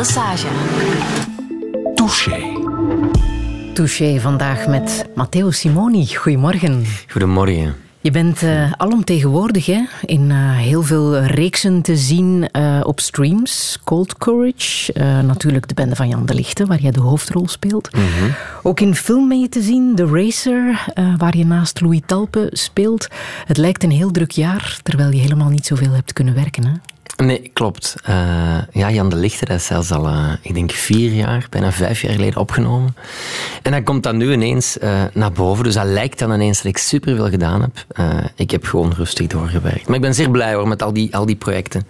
Lesage. Touché. Touché vandaag met Matteo Simoni. Goedemorgen. Goedemorgen. Je bent uh, alomtegenwoordig hè? in uh, heel veel reeksen te zien uh, op streams. Cold Courage, natuurlijk de bende van Jan de Lichte, waar jij de hoofdrol speelt. Mm -hmm. Ook in film ben je te zien, The Racer, waar je naast Louis Talpe speelt. Het lijkt een heel druk jaar, terwijl je helemaal niet zoveel hebt kunnen werken. Hè? Nee, klopt. Uh, ja, Jan de Lichter dat is zelfs al, uh, ik denk, vier jaar, bijna vijf jaar geleden opgenomen. En hij komt dan nu ineens uh, naar boven. Dus dat lijkt dan ineens dat ik superveel gedaan heb. ik heb gewoon rustig doorgewerkt. Maar ik ben zeer blij hoor, met al die, al die projecten.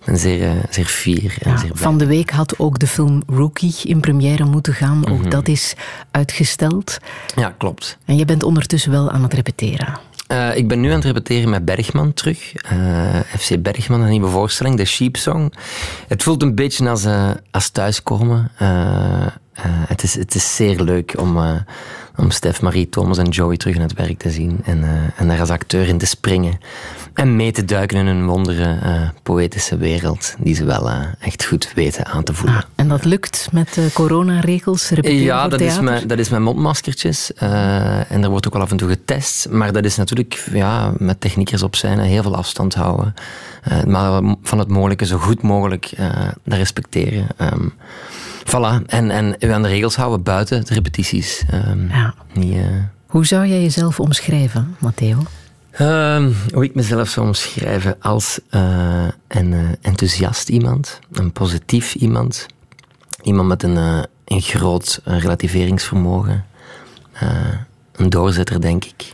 Ik ben zeer, zeer fier en ja, zeer blij. Van de week had ook de film Rookie in première moeten gaan. Ook Mhm. dat is uitgesteld. Ja, klopt. En je bent ondertussen wel aan het repeteren. Uh, ik ben nu aan het repeteren met Bergman terug. Uh, FC Bergman, een nieuwe voorstelling, de Sheep Song. Het voelt een beetje als, uh, als thuiskomen. het, is, het is zeer leuk om, om Stef, Marie, Thomas en Joey terug in het werk te zien. En, en daar als acteur in te springen. En mee te duiken in een wondere poëtische wereld. Die ze wel echt goed weten aan te voelen. Ah, en dat lukt met de coronaregels? Ja, dat is, met, dat is met mondmaskertjes. en er wordt ook wel af en toe getest. Maar dat is natuurlijk ja, met techniekers op zijn heel veel afstand houden. Uh, maar van het mogelijke zo goed mogelijk uh, respecteren. Um, voilà. En, en u aan de regels houden buiten de repetities. Um, ja. uh... Hoe zou jij jezelf omschrijven, Matteo? Um, hoe ik mezelf zou omschrijven als uh, een enthousiast iemand, een positief iemand, iemand met een, uh, een groot relativeringsvermogen, uh, een doorzetter, denk ik.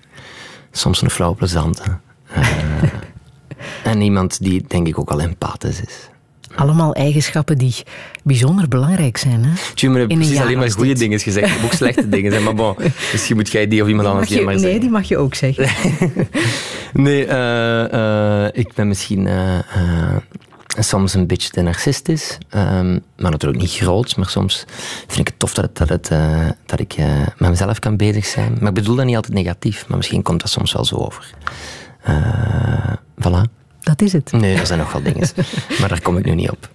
Soms een flauw plezante. en iemand die, denk ik, ook al empathisch is. Allemaal eigenschappen die bijzonder belangrijk zijn. Hè? Tjum, maar precies alleen maar goede dingen gezegd. Ook slechte dingen. Maar bon, misschien moet jij die of iemand anders je, maar nee, zeggen. die mag je ook zeggen. nee, uh, uh, ik ben misschien uh, soms een beetje te narcistisch. Um, maar natuurlijk niet groot. Maar soms vind ik het tof dat, het, dat, het, dat ik met mezelf kan bezig zijn. Maar ik bedoel dat niet altijd negatief. Maar misschien komt dat soms wel zo over. voilà. Dat is het. Nee, er zijn nog wel dingen. maar daar kom ik nu niet op.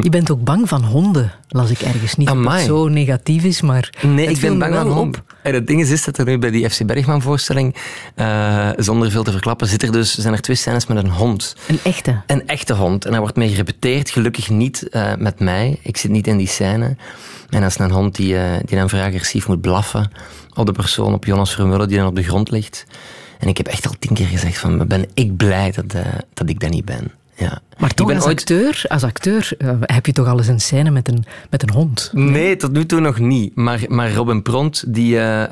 Je bent ook bang van honden, las ik ergens. Niet Amai. dat het zo negatief is, maar Nee, het ik ben bang van honden. En het ding is, is dat er nu bij die FC Bergman voorstelling, uh, zonder veel te verklappen, zit er dus, zijn er twee scènes met een hond. Een echte? Een echte hond. En daar wordt mee gerepeteerd, gelukkig niet uh, met mij. Ik zit niet in die scène. En dat is een hond die, uh, die dan vrij agressief moet blaffen op de persoon, op Jonas Vermeulen, die dan op de grond ligt. En ik heb echt al tien keer gezegd van, ben ik blij dat, uh, dat ik dat niet ben. Ja. Maar toch, als, ooit... acteur, als acteur uh, heb je toch al eens een scène met een, met een hond? Nee, nee tot nu toe nog niet. Maar, maar Robin Pront, die, uh, uh,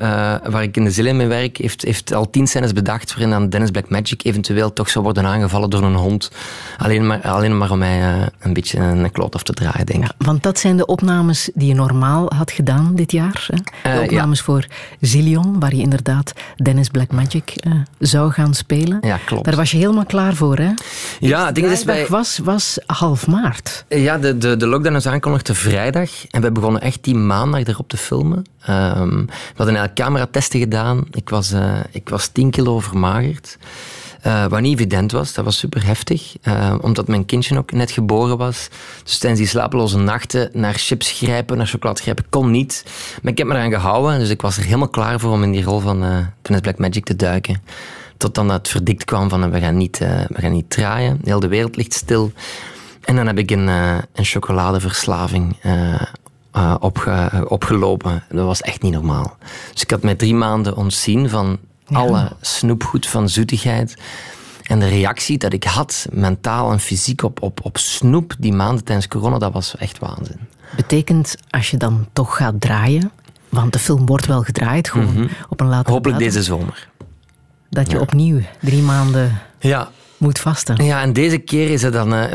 waar ik in de Zillen mee werk, heeft, heeft al tien scènes bedacht waarin dan Dennis Blackmagic eventueel toch zou worden aangevallen door een hond. Alleen maar, alleen maar om mij een beetje een kloot af te draaien, denk ik. Ja, want dat zijn de opnames die je normaal had gedaan dit jaar. Hè? De opnames ja. voor Zillion, waar je inderdaad Dennis Blackmagic zou gaan spelen. Ja, klopt. Daar was je helemaal klaar voor, hè? Ja, het ding is bij... was, was half maart. Ja, de, de, de lockdown is aangekondigd de vrijdag. En we begonnen echt die maandag erop te filmen. Um, we hadden eigenlijk cameratesten gedaan. Ik was, uh, ik was 10 kilo vermagerd. Uh, wat niet evident was, dat was super heftig. Uh, omdat mijn kindje ook net geboren was. Dus tijdens die slapeloze nachten naar chips grijpen, naar chocolade grijpen, kon niet. Maar ik heb me eraan gehouden. Dus ik was er helemaal klaar voor om in die rol van uh, Black Magic te duiken. Tot dan het verdikt kwam van we gaan niet, uh, we gaan niet draaien. Heel de wereld ligt stil. En dan heb ik een, uh, een chocoladeverslaving uh, opge, opgelopen. Dat was echt niet normaal. Dus ik had mij drie maanden ontzien van ja. alle snoepgoed van zoetigheid. En de reactie dat ik had, mentaal en fysiek, op, op, op snoep die maanden tijdens corona, dat was echt waanzin. Betekent, als je dan toch gaat draaien, want de film wordt wel gedraaid, gewoon mm -hmm. op een later Hopelijk datum, deze zomer. Dat je ja. opnieuw drie maanden ja. moet vasten. Ja, en deze keer is het dan... Uh,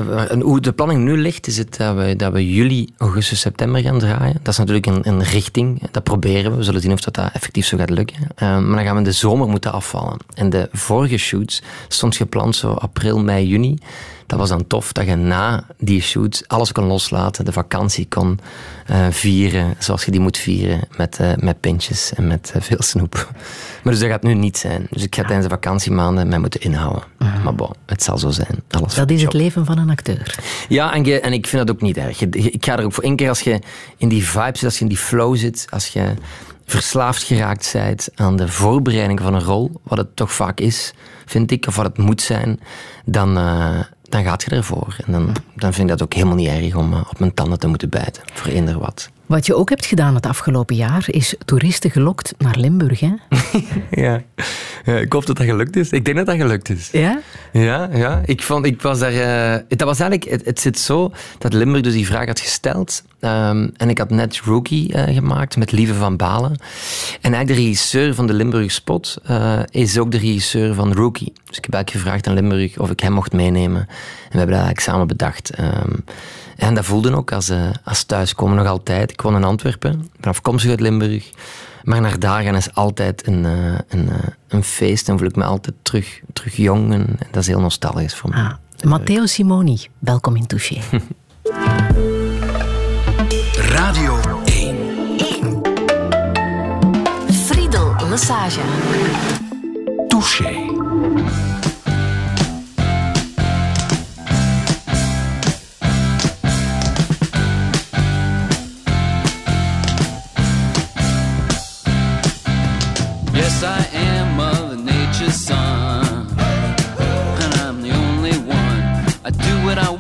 hoe de planning nu ligt, is het dat we, dat we juli, augustus, september gaan draaien. Dat is natuurlijk een, een richting. Dat proberen we. We zullen zien of dat, dat effectief zo gaat lukken. Uh, maar dan gaan we in de zomer moeten afvallen. En de vorige shoots stond gepland zo april, mei, juni. Dat was dan tof dat je na die shoot alles kon loslaten. De vakantie kon uh, vieren zoals je die moet vieren. Met, uh, met pintjes en met uh, veel snoep. Maar dus dat gaat nu niet zijn. Dus ik ga tijdens de vakantiemaanden mij moeten inhouden. Uh, Maar bon, het zal zo zijn. Alles dat is het leven van een acteur. Ja, en, je, en ik vind dat ook niet erg. Ik ga er ook voor één keer als je in die vibe zit, als je in die flow zit, als je verslaafd geraakt bent aan de voorbereiding van een rol, wat het toch vaak is, vind ik, of wat het moet zijn, dan, uh, dan gaat je ervoor. En dan, dan vind ik dat ook helemaal niet erg om uh, op mijn tanden te moeten bijten, voor eender wat. Wat je ook hebt gedaan het afgelopen jaar, is toeristen gelokt naar Limburg, hè? ja. ja. ik hoop dat dat gelukt is. Ik denk dat dat gelukt is. Ja? Ja, ja. Ik, vond, ik was daar... Uh, dat was eigenlijk... Het, het, zit zo dat Limburg dus die vraag had gesteld. Um, en ik had net Rookie uh, gemaakt met Lieve van Balen. En eigenlijk de regisseur van de Limburg Spot uh, is ook de regisseur van Rookie. Dus ik heb eigenlijk gevraagd aan Limburg of ik hem mocht meenemen. En we hebben dat eigenlijk samen bedacht. Um, en dat voelde ook als, uh, als thuiskomen nog altijd. Ik woon in Antwerpen, ben afkomstig uit Limburg. Maar naar daar gaan is altijd een, uh, een, uh, een feest en voel ik me altijd terug, terug jong. En, en dat is heel nostalgisch voor me. Ah, Matteo Simoni, welkom in Touché. Radio 1. 1. Friedel Lassage. Touché. I do what I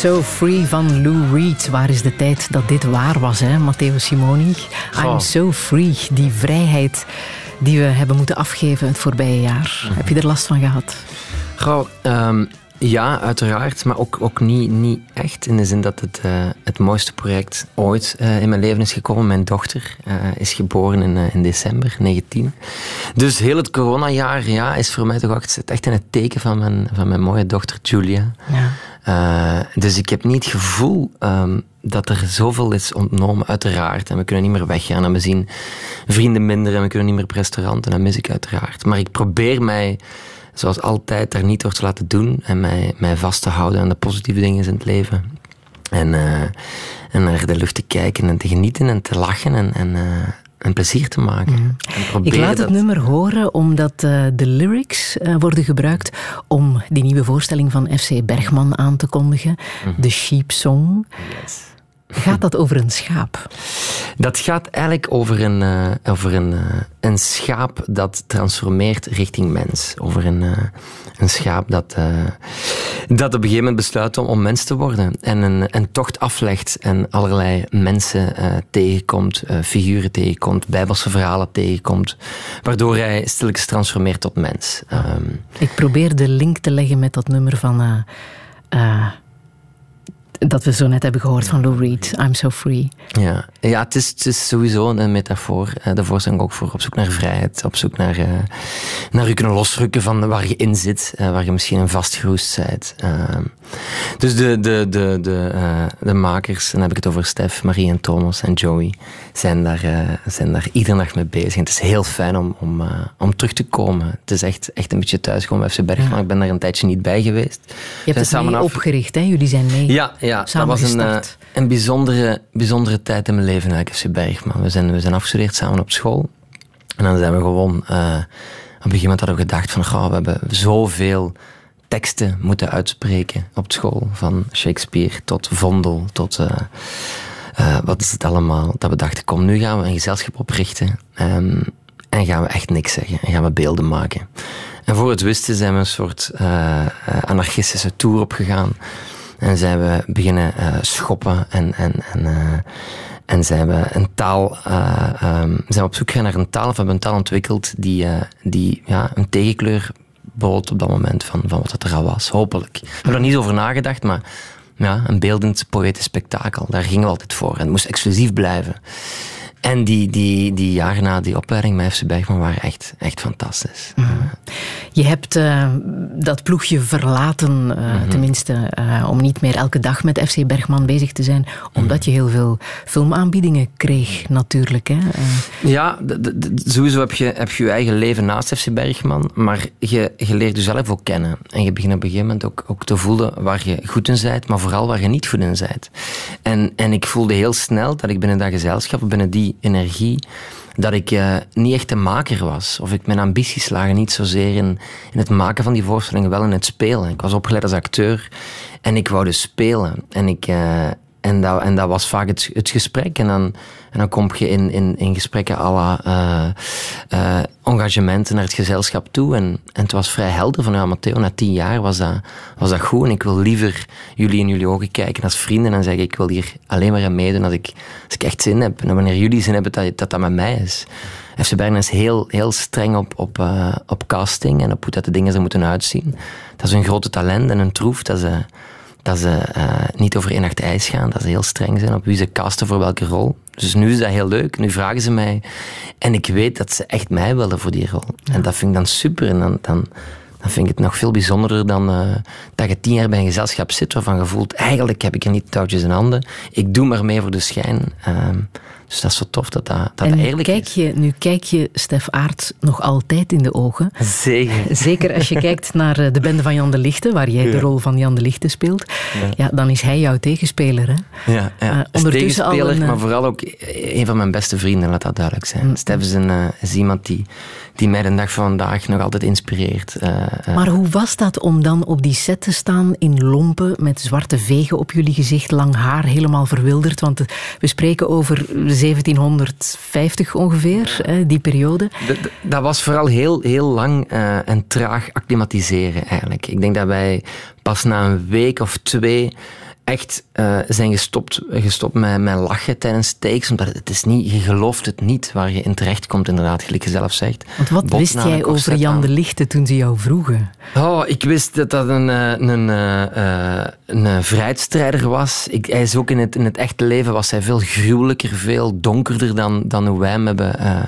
So Free van Lou Reed. Waar is de tijd dat dit waar was, hè, Matteo Simoni? Goh. I'm So Free, die vrijheid die we hebben moeten afgeven het voorbije jaar. Heb je er last van gehad? Goh, ehm, ja, uiteraard, maar ook, ook niet, niet echt. In de zin dat het eh, het mooiste project ooit eh, in mijn leven is gekomen. Mijn dochter eh, is geboren in, in december 19. Dus heel het coronajaar ja, is voor mij toch echt, echt in het teken van mijn, van mijn mooie dochter Julia. Ja. Eh, dus ik heb niet het gevoel ehm, dat er zoveel is ontnomen, uiteraard. En we kunnen niet meer weggaan en we zien vrienden minder en we kunnen niet meer op restaurant en mis ik uiteraard. Maar ik probeer mij, zoals altijd, daar niet door te laten doen en mij, mij vast te houden aan de positieve dingen in het leven. En, eh, en naar de lucht te kijken en te genieten en te lachen en, en, eh, en plezier te maken. En Ik laat het dat- nummer horen omdat eh, de lyrics eh, worden gebruikt om die nieuwe voorstelling van FC Bergman aan te kondigen. Mhm. De Sheep Song. Gaat dat over een schaap? Dat gaat eigenlijk over een, eh, over een, eh, een schaap dat transformeert richting mens. Over een, eh, een schaap dat, dat op een gegeven moment besluit om, om mens te worden. En een, een tocht aflegt en allerlei mensen tegenkomt, figuren tegenkomt, bijbelse verhalen tegenkomt. Waardoor hij stilletjes transformeert tot mens. Ehm, Ik probeer de link te leggen met dat nummer van... dat we zo net hebben gehoord van Lou Reed, I'm So Free. Ja, ja het, is, het is sowieso een metafoor. Daarvoor zijn we ook voor op zoek naar vrijheid. Op zoek naar, eh, naar je kunnen losrukken van waar je in zit. eh, waar je misschien in vastgeroest bent. Ehm, dus de, de, de, de, eh, de makers, en dan heb ik het over Stef, Marie en Thomas en Joey, zijn daar, zijn daar iedere nacht mee bezig. En het is heel fijn om, om, om terug te komen. Het is echt, echt een beetje thuiskomen bij FC Bergman. Ik ben daar een tijdje niet bij geweest. Je hebt het samen af- opgericht, hè? Jullie zijn mee. ja, ja dat Samen was een, eh, een bijzondere, bijzondere tijd in mijn leven eigenlijk, FC Bergman. We zijn, we zijn afgestudeerd samen op school. En dan zijn we gewoon... eh, op een gegeven moment hadden we gedacht van... Goh, we hebben zoveel teksten moeten uitspreken op school. Van Shakespeare tot Vondel tot... eh, wat is het allemaal? Dat we dachten, kom, nu gaan we een gezelschap oprichten. ehm, en gaan we echt niks zeggen. En gaan we beelden maken. En voor het wisten zijn we een soort eh, anarchistische tour opgegaan. En zijn we beginnen eh, schoppen en, en, en, eh, en zijn we een taal, we op zoek gegaan naar een taal, of hebben een taal ontwikkeld die, die ja, een tegenkleur bood op dat moment van, van wat het er al was, hopelijk. We hebben er niet over nagedacht, maar ja, een beeldend poëtisch spektakel, daar gingen we altijd voor. En het moest exclusief blijven. En die, die, die jaren na die opleiding met FC Bergman waren echt, echt fantastisch. Je hebt eh, dat ploegje verlaten, eh, Mhm. tenminste, eh, om niet meer elke dag met FC Bergman bezig te zijn, omdat Mhm. je heel veel filmaanbiedingen kreeg, natuurlijk. Hè? Ja, sowieso heb je, heb je je eigen leven naast FC Bergman, maar je, je leert jezelf ook kennen. En je begint op een gegeven moment ook, ook te voelen waar je goed in bent, maar vooral waar je niet goed in bent. En, en ik voelde heel snel dat ik binnen dat gezelschap, binnen die energie, dat ik eh, niet echt een maker was. Of ik mijn ambities lagen niet zozeer in, in het maken van die voorstellingen, wel in het spelen. Ik was opgeleid als acteur en ik wou dus spelen. En ik... eh, en dat, en dat was vaak het, het gesprek. En dan, en dan kom je in, in, in gesprekken à la engagementen naar het gezelschap toe. En, en het was vrij helder van, ja, Matteo, na tien jaar was dat, was dat goed. En ik wil liever jullie in jullie ogen kijken als vrienden en zeggen, ik wil hier alleen maar aan meedoen als ik, als ik echt zin heb. En wanneer jullie zin hebben, dat dat, dat met mij is. FC Bergen is heel, heel streng op, op, eh, op casting en op hoe dat de dingen er moeten uitzien. Dat is een grote talent en een troef. Dat ze, dat ze eh, niet over één nacht ijs gaan. Dat ze heel streng zijn op wie ze casten voor welke rol. Dus nu is dat heel leuk. Nu vragen ze mij. En ik weet dat ze echt mij willen voor die rol. En dat vind ik dan super. En dan, dan, dan vind ik het nog veel bijzonderder dan eh, dat je tien jaar bij een gezelschap zit waarvan je voelt, eigenlijk heb ik er niet touwtjes in handen. Ik doe maar mee voor de schijn. Ehm, dus dat is zo tof dat dat, dat, en eerlijk kijk, is. je, nu kijk je Stef Aert nog altijd in de ogen. Zeker. Zeker als je kijkt naar eh, de bende van Jan de Lichte, waar jij de rol van Jan de Lichte speelt. Ja. dan is hij jouw tegenspeler. Hè? Ja, ja. Eh, ondertussen al tegenspeler, een, eh, maar vooral ook een van mijn beste vrienden, laat dat duidelijk zijn. Stef is, een, eh, is iemand die, die mij de dag van vandaag nog altijd inspireert. Eh, eh, Maar hoe was dat om dan op die set te staan in lompen met zwarte vegen op jullie gezicht, lang haar, helemaal verwilderd? Want eh, we spreken over 1750 ongeveer, hè, die periode. Dat was vooral heel, heel lang eh, en traag acclimatiseren eigenlijk. Ik denk dat wij pas na een week of twee echt eh, zijn gestopt, gestopt met, met lachen tijdens takes. Omdat het is niet, je gelooft het niet waar je in terecht komt, inderdaad, gelijk je zelf zegt. Want wat Bot wist een jij over Jan de Lichte toen ze jou vroegen? Oh, ik wist dat dat een, eh, een, eh, eh, een eh, vrijheidsstrijder was. Ik, hij is ook in het, in het echte leven was hij veel gruwelijker, veel donkerder dan, dan hoe wij hem hebben eh,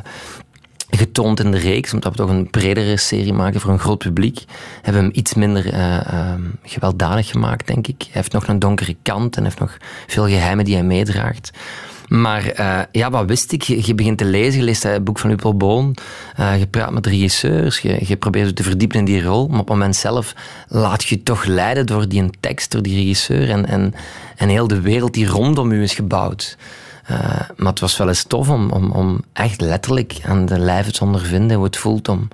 getoond in de reeks. Omdat we toch een bredere serie maken voor een groot publiek. Hebben we hem iets minder eh, eh, gewelddadig gemaakt, denk ik. Hij heeft nog een donkere kant en heeft nog veel geheimen die hij meedraagt. Maar eh, ja, wat wist ik? Je, je begint te lezen, je leest het boek van Uppel Boon, eh, je praat met regisseurs, je, je probeert je te verdiepen in die rol, maar op het moment zelf laat je je toch leiden door die tekst, door die regisseur en, en, en heel de wereld die rondom u is gebouwd. Eh, maar het was wel eens tof om, om, om echt letterlijk aan de lijve te ondervinden hoe het voelt om,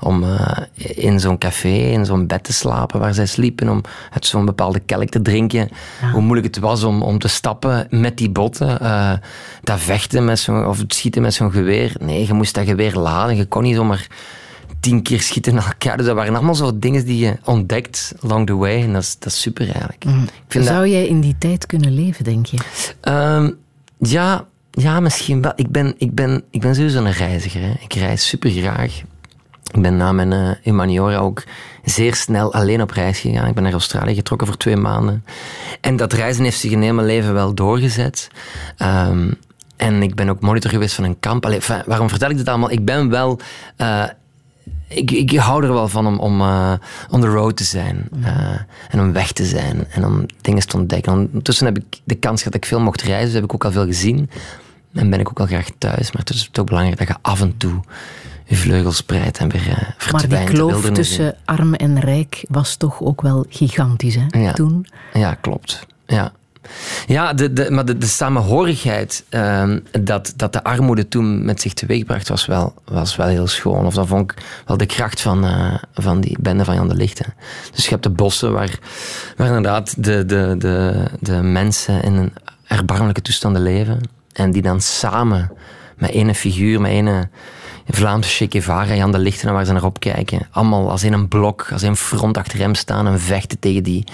om eh, in zo'n café, in zo'n bed te slapen waar zij sliepen, om uit zo'n bepaalde kelk te drinken. Hoe moeilijk het was om, om te stappen met die botten. eh, dat vechten met zo'n, of het schieten met zo'n geweer. Nee, je moest dat geweer laden. Je kon niet zomaar tien keer schieten in elkaar. Dus dat waren allemaal zo dingen die je ontdekt along the way. En dat is, dat is super eigenlijk. Ik vind dat- Zou jij in die tijd kunnen leven, denk je? Ehm, ja, ja, misschien wel. Ik ben, ik ben, ik ben sowieso een reiziger. Hè. Ik reis super graag. Ik ben na mijn humaniora ook zeer snel alleen op reis gegaan. Ik ben naar Australië getrokken voor twee maanden. En dat reizen heeft zich in mijn leven wel doorgezet. Ehm, en ik ben ook monitor geweest van een kamp. Allee, waarom vertel ik dit allemaal? Ik ben wel... eh, ik, ik hou er wel van om, om eh, on the road te zijn. eh, en om weg te zijn. En om dingen te ontdekken. Ondertussen heb ik de kans gehad dat ik veel mocht reizen. Dus heb ik ook al veel gezien. En ben ik ook al graag thuis. Maar het is toch belangrijk dat je af en toe je vleugels spreidt en weer eh Maar verdwijnt. die de kloof in. tussen arm en rijk was toch ook wel gigantisch, hè? Ja. Toen. Ja, klopt. Ja, ja de, de, maar de, de samenhorigheid ehm, dat, dat de armoede toen met zich teweegbracht was wel, was wel heel schoon. Of dat vond ik wel de kracht van, eh, van die bende van Jan de Lichte. Dus je hebt de bossen waar, waar inderdaad de, de, de, de mensen in een erbarmelijke toestanden leven. En die dan samen met ene figuur, met ene Vlaamse Che Guevara, Jan de Lichte, waar ze naar opkijken. Allemaal als in een blok, als in een front achter hem staan en vechten tegen die,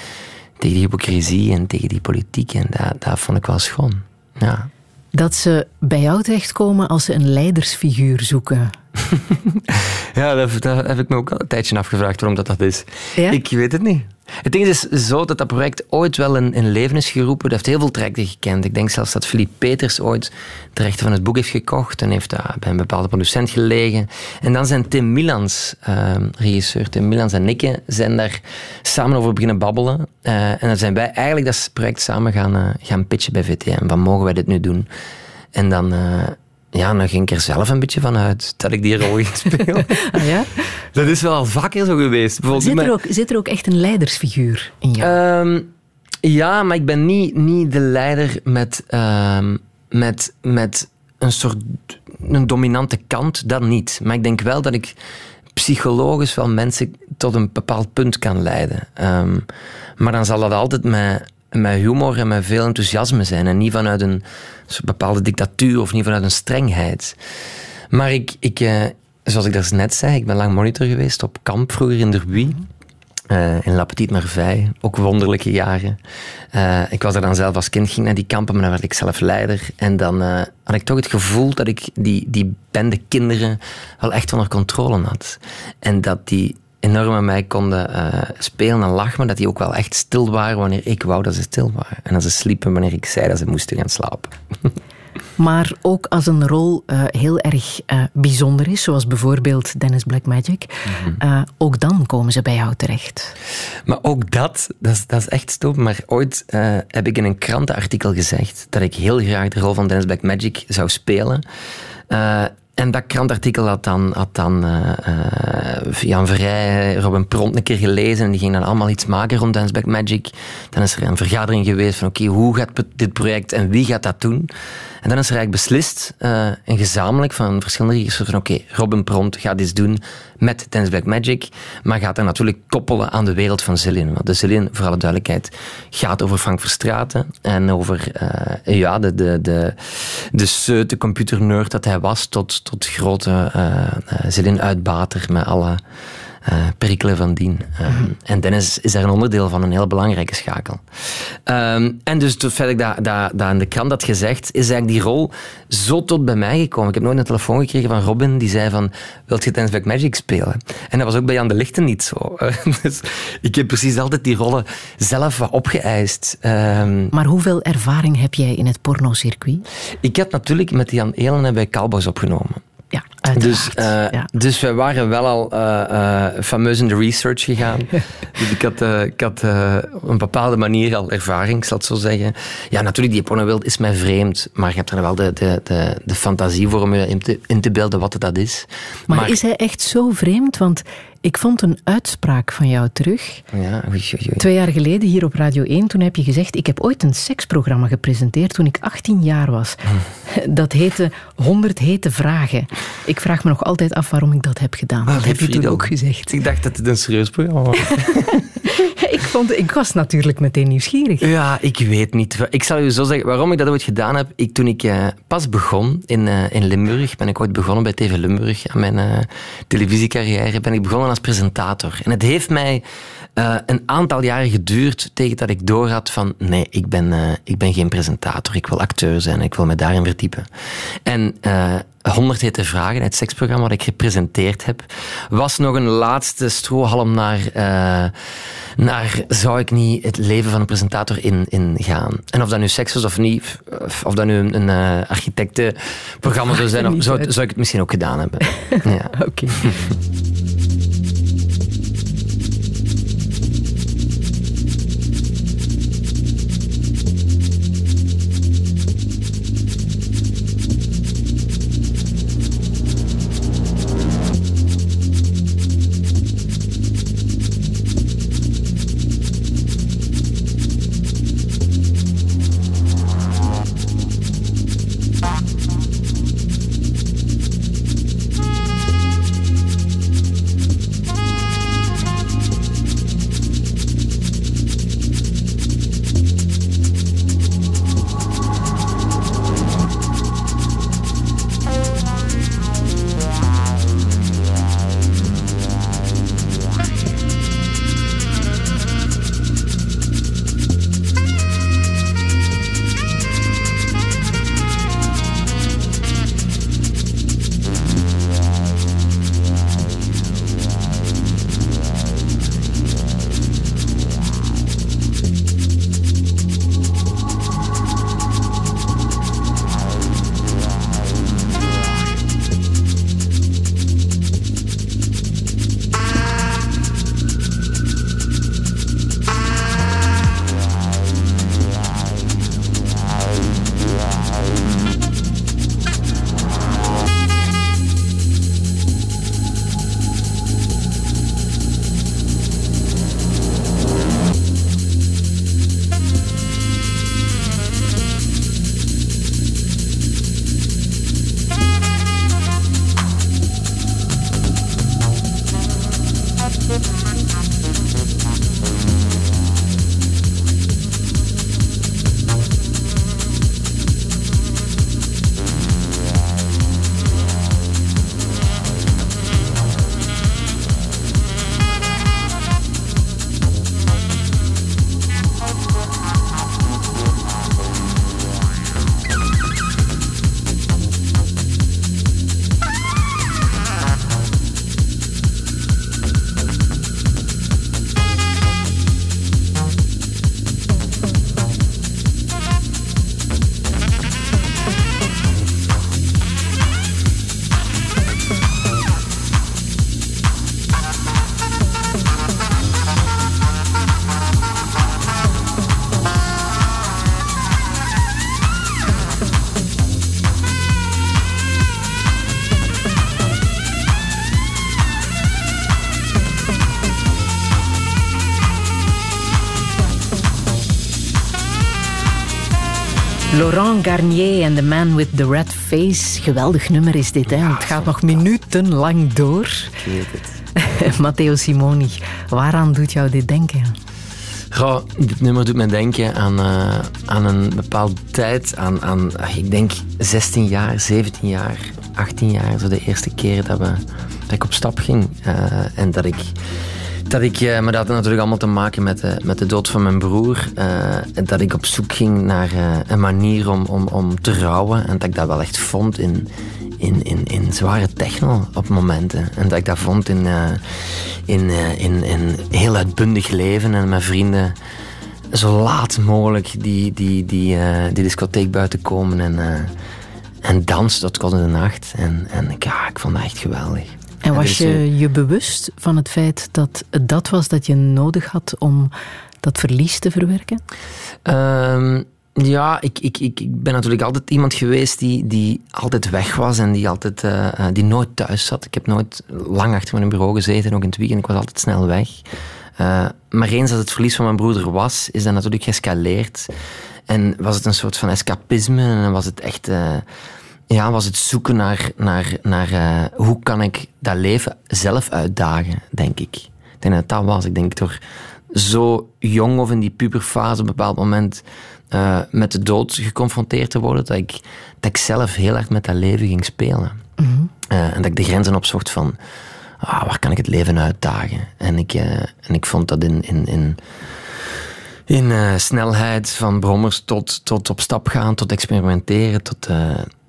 tegen die hypocrisie en tegen die politiek. En dat, dat vond ik wel schoon. Ja. Dat ze bij jou terechtkomen als ze een leidersfiguur zoeken. Ja, dat, dat heb ik me ook al een tijdje afgevraagd waarom dat, dat is. Ja? Ik weet het niet. Het ding is zo dat dat project ooit wel in, in leven is geroepen. Dat heeft heel veel trajecten gekend. Ik denk zelfs dat Philippe Peters ooit de rechten van het boek heeft gekocht en heeft dat bij een bepaalde producent gelegen. En dan zijn Tim Milans, eh, regisseur Tim Milans en ik, zijn daar samen over beginnen babbelen. Eh, en dan zijn wij eigenlijk dat project samen gaan, eh, gaan pitchen bij VTM. Van mogen wij dit nu doen? En dan... ja, dan ging ik er zelf een beetje van uit dat ik die rol ging spelen. Ah, ja? Dat is wel vaker zo geweest. Zit, er ook, zit er ook echt een leidersfiguur in jou? Ehm, ja, maar ik ben niet, niet de leider met, ehm, met, met een soort een dominante kant, dat niet. Maar ik denk wel dat ik psychologisch wel mensen tot een bepaald punt kan leiden. Ehm, maar dan zal dat altijd met, met humor en met veel enthousiasme zijn. En niet vanuit een bepaalde dictatuur of niet vanuit een strengheid. Maar ik, ik eh, zoals ik daar net zei, ik ben lang monitor geweest op kamp vroeger in Derby. Eh, in La Petite Merveille, ook wonderlijke jaren. Eh, ik was er dan zelf als kind, ging naar die kampen, maar dan werd ik zelf leider. En dan had ik toch het gevoel dat ik die, die bende kinderen wel echt onder controle had. En dat die enorm met mij konden eh, spelen en lachen, maar dat die ook wel echt stil waren wanneer ik wou dat ze stil waren. En dat ze sliepen wanneer ik zei dat ze moesten gaan slapen. Maar ook als een rol eh, heel erg eh, bijzonder is, zoals bijvoorbeeld Dennis Blackmagic, eh, ook dan komen ze bij jou terecht. Maar ook dat, dat is, dat is echt stom. Maar ooit heb ik in een krantenartikel gezegd dat ik heel graag de rol van Dennis Black Magic zou spelen. Eh, en dat krantartikel had dan, dan eh, eh, Jan Verrij, Robin Pront een keer gelezen. En die ging dan allemaal iets maken rond Dance Back Magic. Dan is er een vergadering geweest van oké, hoe gaat dit project en wie gaat dat doen? En dan is er eigenlijk beslist, eh, en gezamenlijk van verschillende regisseurs, van oké, Robin Pront gaat iets doen met Dance Black Magic, maar gaat dat natuurlijk koppelen aan de wereld van Zillion. Want de Zillion, voor alle duidelijkheid, gaat over Frank Verstraeten en over eh, ja, de, de, de, de seute computernerd dat hij was tot, tot grote eh uh, Zillion-uitbater met alle uh, perikelen van dien. Um, En Dennis is daar een onderdeel van, een heel belangrijke schakel. Um, en dus het feit dat ik dat, in de krant had gezegd, is eigenlijk die rol zo tot bij mij gekomen. Ik heb nooit een telefoon gekregen van Robin, die zei van, wilt je Dance Back Magic spelen? En dat was ook bij Jan de Lichten niet zo. dus ik heb precies altijd die rollen zelf wat opgeëist. Um, maar hoeveel ervaring heb jij in het pornocircuit? Ik heb natuurlijk met Jan Elen bij Cowboys opgenomen. Ja. Dus, uh, ja. dus wij waren wel al uh, uh, fameus in de research gegaan. dus ik had, ik had op een bepaalde manier al ervaring, ik zal het zo zeggen. Ja, natuurlijk, die pornowereld is mij vreemd. Maar je hebt er wel de, de, de, de fantasie voor om je in te, in te beelden wat dat is. Maar, maar, is hij echt zo vreemd? Want ik vond een uitspraak van jou terug. Ja, oei, oei, oei. Twee jaar geleden hier op Radio 1. Toen heb je gezegd: Ik heb ooit een seksprogramma gepresenteerd toen ik 18 jaar was. Hm. Dat heette 100 hete vragen. Ik vraag me nog altijd af waarom ik dat heb gedaan. Dat Ah, heb je toen ook gezegd. Ik dacht dat het een serieus programma was. ik, vond, ik was natuurlijk meteen nieuwsgierig. Ja, ik weet niet. Ik zal u zo zeggen waarom ik dat ooit gedaan heb. Ik, toen ik eh, pas begon in, eh, in Limburg, ben ik ooit begonnen bij TV Limburg aan mijn eh, televisiecarrière, ben ik begonnen als presentator. En het heeft mij een aantal jaren geduurd tegen dat ik doorhad van nee, ik ben, ik ben geen presentator, ik wil acteur zijn, ik wil me daarin verdiepen. En 100 hete vragen, het seksprogramma wat ik gepresenteerd heb, was nog een laatste strohalm naar, eh, naar zou ik niet het leven van een presentator in, in gaan. En of dat nu seks was of niet, of, dat nu een, een eh, architectenprogramma zou zijn, zou, ik het misschien ook gedaan hebben. ja. Oké. Garnier en The Man with the Red Face. Geweldig nummer is dit, hè? het gaat nog minutenlang door. Ik weet het. Matteo Simoni, waaraan doet jou dit denken? Goh, dit nummer doet me denken aan, eh, aan een bepaalde tijd. Aan, aan, ik denk 16 jaar, 17 jaar, 18 jaar. Zo de eerste keer dat, we, dat ik op stap ging. Eh, en dat ik... Dat ik, eh, maar dat had natuurlijk allemaal te maken met de, met de dood van mijn broer. eh, dat ik op zoek ging naar eh, een manier om, om, om te rouwen. En dat ik dat wel echt vond in, in, in, in zware techno op momenten. En dat ik dat vond in, eh, in, eh, in, in heel uitbundig leven en met vrienden zo laat mogelijk die, die, die, eh, die discotheek buiten komen en, eh en dansen tot kort in de nacht. En, en ja, ik vond dat echt geweldig. En was je je bewust van het feit dat het dat was dat je nodig had om dat verlies te verwerken? Ehm, ja, ik, ik, ik, ik ben natuurlijk altijd iemand geweest die, die altijd weg was en die, altijd, eh, eh, die nooit thuis zat. Ik heb nooit lang achter mijn bureau gezeten, ook in het weekend. Ik was altijd snel weg. Eh, maar eens dat het verlies van mijn broer was, is dat natuurlijk geëscaleerd. En was het een soort van escapisme en was het echt... ja, was het zoeken naar, naar, naar eh, hoe kan ik dat leven zelf uitdagen, denk ik. Ik denk dat dat was. Ik denk door zo jong of in die puberfase op een bepaald moment eh, met de dood geconfronteerd te worden, dat ik, dat ik zelf heel erg met dat leven ging spelen. Eh, en dat ik de grenzen opzocht van, ah, waar kan ik het leven uitdagen? En ik, en ik vond dat in, in, in, in snelheid van brommers tot, tot op stap gaan, tot experimenteren. Tot,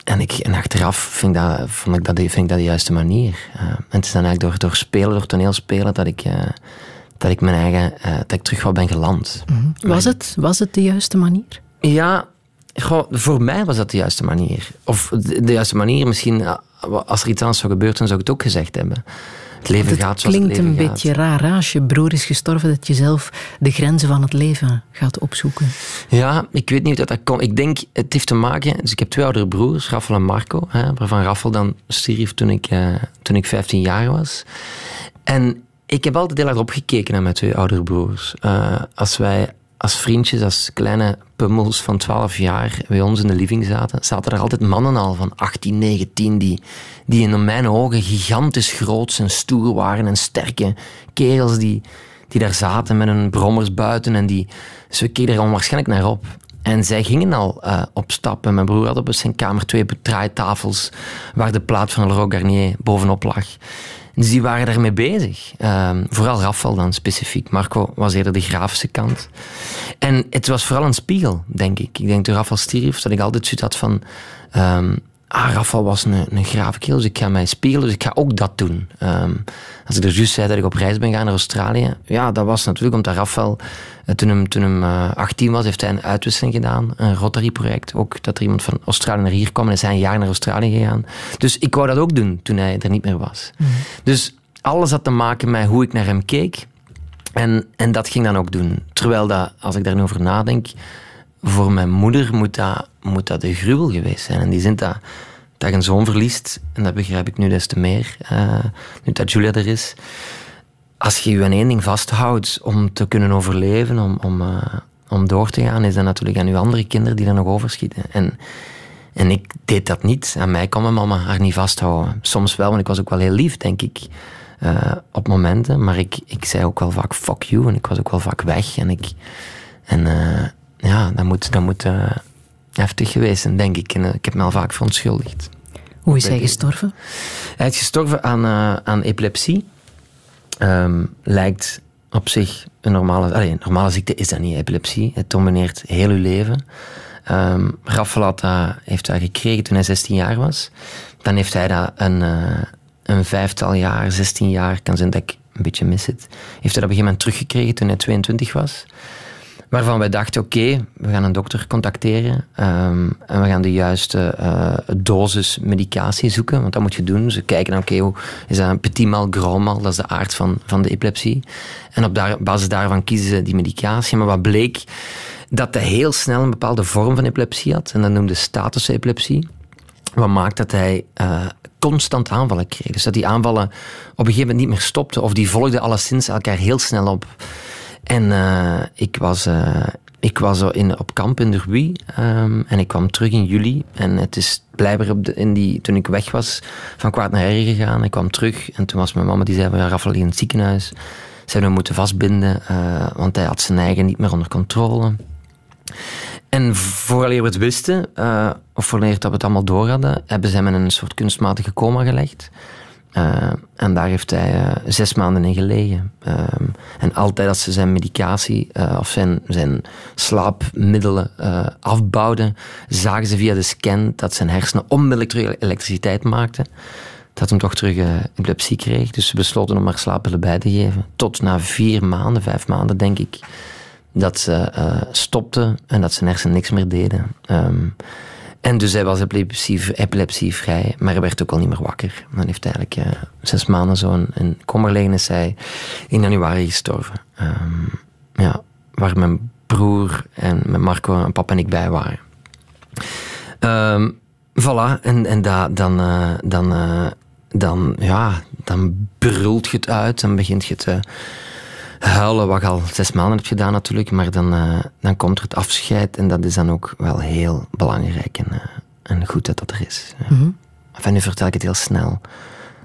en, ik, en achteraf vind ik dat, vond ik dat, vind ik dat de juiste manier. Eh, en het is dan eigenlijk door, door spelen, door toneelspelen, dat ik, eh, dat ik mijn eigen, eh, dat ik terug wat ben geland. Was het, was het de juiste manier? Ja, goh, voor mij was dat de juiste manier. Of de, de juiste manier, misschien als er iets anders zou gebeuren, dan zou ik het ook gezegd hebben. Het leven gaat zoals het klinkt een gaat. beetje raar. hè, Als je broer is gestorven, dat je zelf de grenzen van het leven gaat opzoeken. Ja, ik weet niet hoe dat, dat komt. Ik denk, het heeft te maken... Dus ik heb twee oudere broers, Raffel en Marco. Hè, waarvan Raffel dan stierf toen ik, eh, toen ik 15 jaar was. En ik heb altijd heel hard opgekeken naar mijn twee oudere broers. Eh, als wij als vriendjes, als kleine pummels van 12 jaar bij ons in de living zaten, zaten er altijd mannen al van 18, 19 die, die in mijn ogen gigantisch groot en stoer waren en sterke kerels die, die daar zaten met hun brommers buiten en die, ze keken er onwaarschijnlijk naar op. En zij gingen al eh, op stap. En mijn broer had op zijn kamer twee draaitafels waar de plaat van Leroy Garnier bovenop lag. Dus die waren daarmee bezig. Ehm, vooral Rafael dan specifiek. Marco was eerder de grafische kant. En het was vooral een spiegel, denk ik. Ik denk toen Rafael stierf, dat ik altijd zoiets had van... ehm, ah, Rafael was een, een grave kerel, dus ik ga mij spiegelen, dus ik ga ook dat doen. Ehm, als ik er juist zei dat ik op reis ben gaan naar Australië, ja, dat was natuurlijk omdat Rafael, eh, toen hem, toen hem eh, 18 was, heeft hij een uitwisseling gedaan, een Rotary-project. Ook dat er iemand van Australië naar hier kwam en is hij een jaar naar Australië gegaan. Dus ik wou dat ook doen toen hij er niet meer was. Dus alles had te maken met hoe ik naar hem keek. En, en dat ging dan ook doen. Terwijl dat, als ik daar nu over nadenk, voor mijn moeder moet dat, moet dat een gruwel geweest zijn. En die zin dat, dat je een zoon verliest, en dat begrijp ik nu des te meer, eh, nu dat Julia er is. Als je je aan één ding vasthoudt om te kunnen overleven, om, om, eh, om door te gaan, is dat natuurlijk aan uw andere kinderen die er nog overschieten. En, en ik deed dat niet. Aan mij kon mijn mama haar niet vasthouden. Soms wel, want ik was ook wel heel lief, denk ik. eh, op momenten. Maar ik, ik zei ook wel vaak fuck you. En ik was ook wel vaak weg. En, ik, en ja, dat moet, dat moet heftig geweest denk ik. En eh, ik heb me al vaak verontschuldigd. Hoe is hij gestorven? Hij is gestorven aan, eh, aan epilepsie. Ehm, lijkt op zich een normale... Allee, een normale ziekte is dat niet, epilepsie. Het domineert heel uw leven. Dat, heeft dat gekregen toen hij 16 jaar was. Dan heeft hij dat een, eh, een vijftal jaar, 16 jaar, kan zijn dat ik een beetje mis het, heeft hij dat op een gegeven moment teruggekregen toen hij 22 was. Waarvan wij dachten, oké, we gaan een dokter contacteren ehm, en we gaan de juiste eh, dosis medicatie zoeken, want dat moet je doen. Ze kijken, naar, oké, hoe is dat een petit mal, grand mal, dat is de aard van, van de epilepsie. En op basis daarvan kiezen ze die medicatie. Maar wat bleek, dat hij heel snel een bepaalde vorm van epilepsie had, en dat noemde statusepilepsie. Wat maakt dat hij eh, constant aanvallen kreeg. Dus dat die aanvallen op een gegeven moment niet meer stopten, of die volgden alleszins elkaar heel snel op. En eh, ik was, eh, ik was in, op kamp in de Rui ehm, en ik kwam terug in juli. En het is blijkbaar op in die, toen ik weg was van kwaad naar erger gegaan. Ik kwam terug en toen was mijn mama die zei Rafael ligt in het ziekenhuis. Ze hebben hem moeten vastbinden, eh, want hij had zijn eigen niet meer onder controle. En vooraleer we het wisten, of vooraleer dat we het allemaal door hadden, hebben ze hem in een soort kunstmatige coma gelegd. Eh, en daar heeft hij eh, zes maanden in gelegen. Ehm, en altijd als ze zijn medicatie eh, of zijn, zijn slaapmiddelen afbouwden, zagen ze via de scan dat zijn hersenen onmiddellijk terug elektriciteit maakten. Dat hem toch terug epilepsie kreeg. Dus ze besloten om maar slaappillen bij te geven. Tot na vier maanden, vijf maanden denk ik, dat ze stopten en dat zijn hersenen niks meer deden. Ehm, en dus hij was epilepsie, epilepsievrij, maar hij werd ook al niet meer wakker. Dan heeft hij eigenlijk eh, zes maanden zo'n in coma gelegen is hij in januari gestorven. Ehm, ja, waar mijn broer en mijn Marco en papa en ik bij waren. Ehm voilà, en, en da, dan, eh, dan, eh, dan, ja, dan brult je het uit en begint je te huilen, wat je al zes maanden hebt gedaan natuurlijk, maar dan, eh, dan komt er het afscheid en dat is dan ook wel heel belangrijk en, eh, en goed dat dat er is. Ja. Enfin, nu vertel ik het heel snel.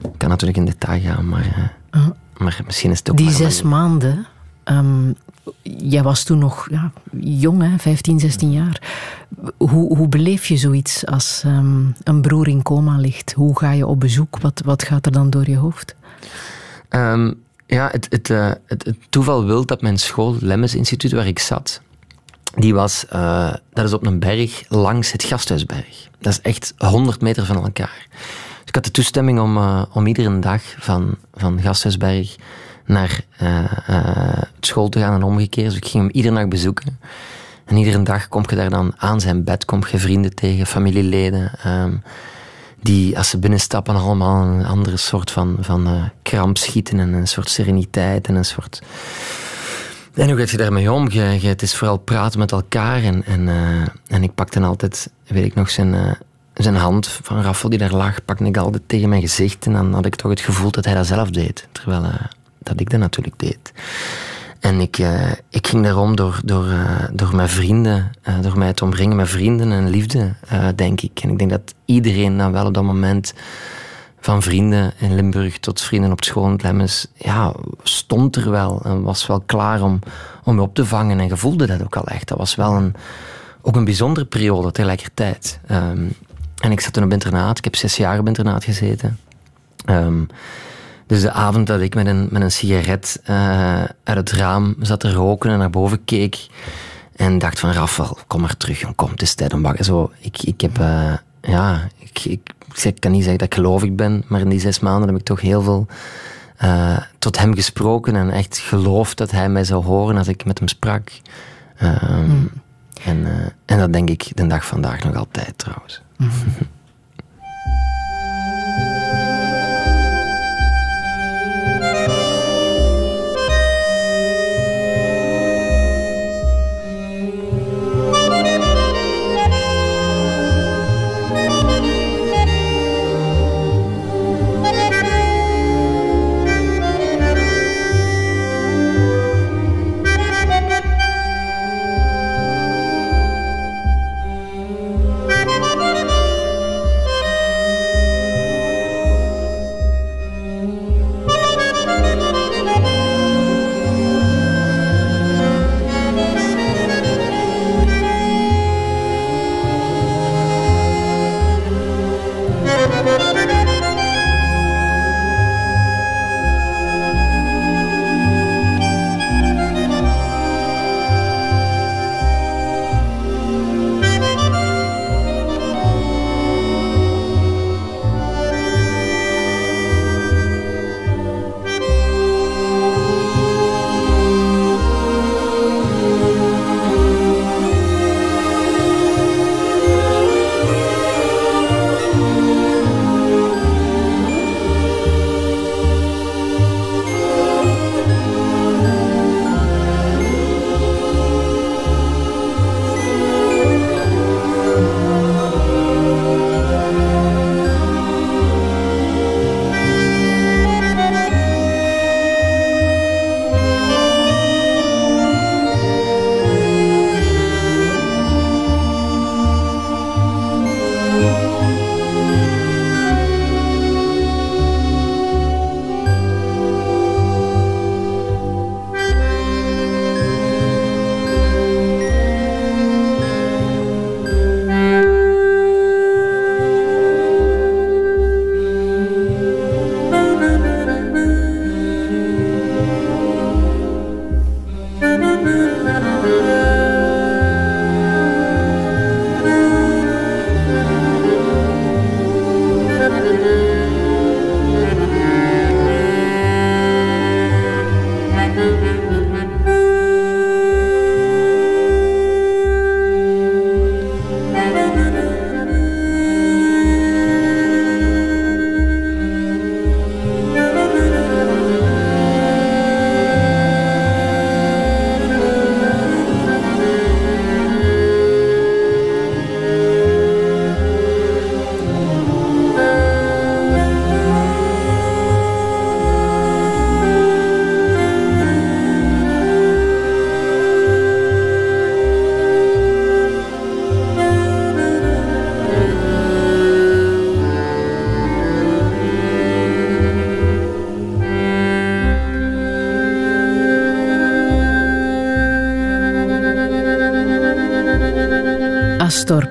Ik kan natuurlijk in detail gaan, maar, eh, maar misschien is het ook Die zes maanden, ehm, Jij was toen nog ja, jong, hè? 15, 16 jaar. Hoe, hoe beleef je zoiets als ehm, een broer in coma ligt? Hoe ga je op bezoek? Wat, wat gaat er dan door je hoofd? Ehm, ja, het, het, eh, het, het toeval wil dat mijn school, Lemmens Instituut, waar ik zat, die was, eh, dat is op een berg langs het Gasthuisberg. Dat is echt 100 meter van elkaar. Dus ik had de toestemming om, eh, om iedere dag van, van Gasthuisberg naar school te gaan en omgekeerd. Dus ik ging hem iedere nacht bezoeken. En iedere dag kom je daar dan aan zijn bed, kom je vrienden tegen, familieleden. ehm, die, als ze binnenstappen, allemaal een andere soort van, van eh, kramp schieten en een soort sereniteit en een soort... En hoe gaat je daarmee om? Het is vooral praten met elkaar. En, en, eh, en ik pakte altijd, weet ik nog, zijn, eh, zijn hand van Raffel die daar lag, pakte ik altijd tegen mijn gezicht. En dan had ik toch het gevoel dat hij dat zelf deed. Terwijl dat ik dat natuurlijk deed. En ik, eh, ik ging daarom door, door, eh, door mijn vrienden, eh, door mij te omringen met vrienden en liefde, denk ik. En ik denk dat iedereen dan wel op dat moment van vrienden in Limburg tot vrienden op school in Lemmens, ja, stond er wel en was wel klaar om, om je op te vangen. En je voelde dat ook al echt. Dat was wel een, ook een bijzondere periode tegelijkertijd. Ehm, en ik zat toen op internaat. Ik heb zes jaar op internaat gezeten. Ehm, dus de avond dat ik met een, met een sigaret eh, uit het raam zat te roken en naar boven keek en dacht van Rafael, kom maar terug, jong, kom, het is tijd om wakker. Zo, ik, ik heb, eh, ja, ik, ik, ik kan niet zeggen dat ik gelovig ben, maar in die zes maanden heb ik toch heel veel eh, tot hem gesproken en echt geloofd dat hij mij zou horen als ik met hem sprak. Ehm, en, eh, en dat denk ik de dag vandaag nog altijd trouwens. Thank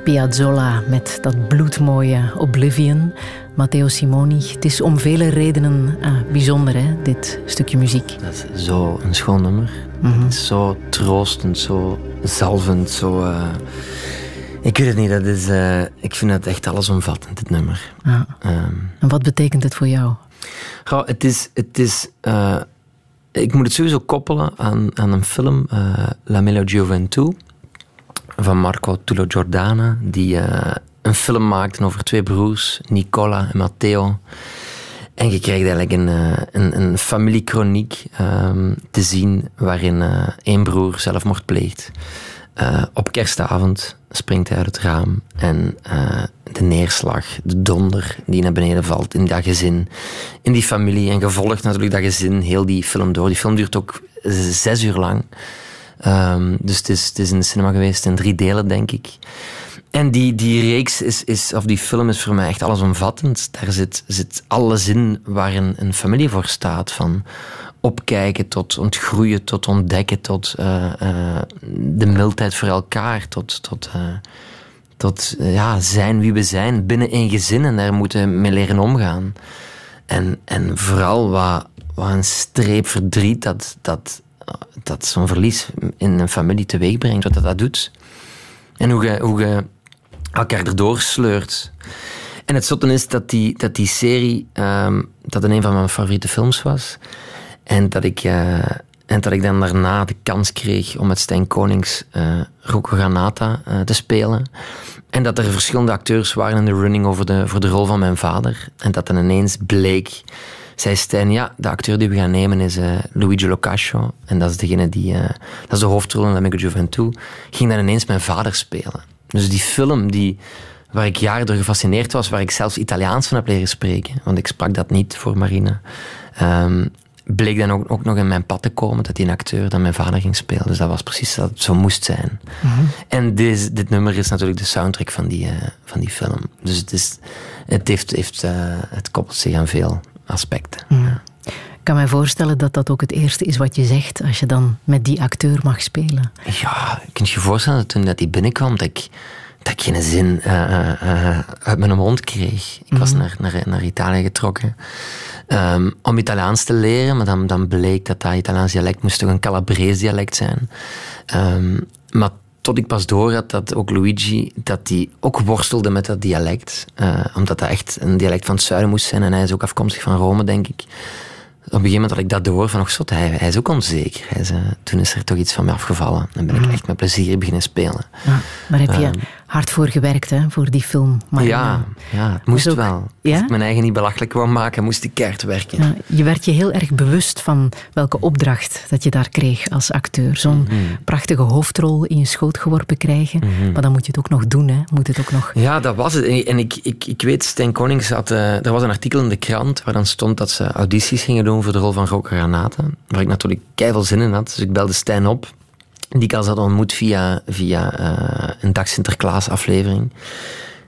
Piazzolla met dat bloedmooie Oblivion. Matteo Simoni. Het is om vele redenen ah, bijzonder, hè, dit stukje muziek. Dat is zo een schoon nummer. Is zo troostend, zo zalvend, zo... eh, ik weet het niet, dat is, eh, ik vind het echt allesomvattend, dit nummer. Ja. Ehm, En wat betekent het voor jou? Goh, het is... Het is eh, ik moet het sowieso koppelen aan, aan een film, eh, La Mela Gioventù, van Marco Tullo Giordana, die eh, een film maakte over twee broers, Nicola en Matteo. En je krijgt eigenlijk een, eh, een, een familiekroniek ehm, te zien waarin eh, één broer zelfmoord pleegt. Eh, op kerstavond springt hij uit het raam en de neerslag, de donder die naar beneden valt in dat gezin, in die familie en gevolgd natuurlijk dat gezin heel die film door. Die film duurt ook zes uur lang. Ehm, dus het is, het is in de cinema geweest in drie delen, denk ik. En die, die reeks is, is, of die film is voor mij echt allesomvattend. Daar zit, zit alles in waar een, een familie voor staat. Van opkijken tot ontgroeien, tot ontdekken, tot eh, eh, de mildheid voor elkaar, tot, tot, eh, tot ja, zijn wie we zijn binnen een gezin en daar moeten we mee leren omgaan. En, en vooral wat, wat een streep verdriet dat, dat, dat zo'n verlies in een familie teweeg brengt, wat dat, dat doet. En hoe je, hoe elkaar erdoor sleurt. En het zotte is dat die, dat die serie, ehm, dat een van mijn favoriete films was. En dat ik, eh, en dat ik dan daarna de kans kreeg om met Stijn Konings eh Rocco Granata eh, te spelen. En dat er verschillende acteurs waren in de running over de, voor de rol van mijn vader. En dat dan ineens bleek, zei Stijn, ja, de acteur die we gaan nemen is eh, Luigi Locascio. En dat is degene die, eh, dat is de hoofdrol in Amigo Juventud. Ging dan ineens mijn vader spelen. Dus die film die, waar ik jaren door gefascineerd was, waar ik zelfs Italiaans van heb leren spreken, want ik sprak dat niet voor Marine, ehm, bleek dan ook, ook nog in mijn pad te komen dat die een acteur dan mijn vader ging spelen. Dus dat was precies dat het zo moest zijn. En dit, dit nummer is natuurlijk de soundtrack van die, eh, van die film. Dus het, is, het, heeft, heeft, het koppelt zich aan veel aspecten. Ja. Ik kan mij voorstellen dat dat ook het eerste is wat je zegt als je dan met die acteur mag spelen. Ja, je kunt je voorstellen dat toen dat hij binnenkwam, dat ik, dat ik geen zin eh, eh, eh, uit mijn mond kreeg. Ik was naar, naar, naar Italië getrokken ehm, om Italiaans te leren, maar dan, dan bleek dat dat Italiaans dialect moest toch een Calabrese dialect zijn. Ehm, maar tot ik pas door had dat ook Luigi, dat die ook worstelde met dat dialect. eh, omdat dat echt een dialect van het zuiden moest zijn en hij is ook afkomstig van Rome, denk ik. Op een gegeven moment had ik dat door van, oh zot, hij, hij is ook onzeker. Hij is, eh, toen is er toch iets van me afgevallen. Dan ben ik echt met plezier beginnen spelen. Ja, daar heb je hard voor gewerkt, hè, voor die film. Maar ja, ja, het moest ook- wel. Ja? Als ik mijn eigen niet belachelijk wou maken, moest ik keihard werken. Ja, je werd je heel erg bewust van welke opdracht dat je daar kreeg als acteur. Zo'n Mhm. prachtige hoofdrol in je schoot geworpen krijgen. Maar dan moet je het ook nog doen, hè. Moet het ook nog... Ja, dat was het. En ik, ik, ik weet, Stijn Konings had... eh, er was een artikel in de krant waar dan stond dat ze audities gingen doen voor de rol van Rocco Granata. Waar ik natuurlijk keihard zin in had. Dus ik belde Stijn op. Die ik al had ontmoet via, via eh, een Dag Sinterklaas aflevering.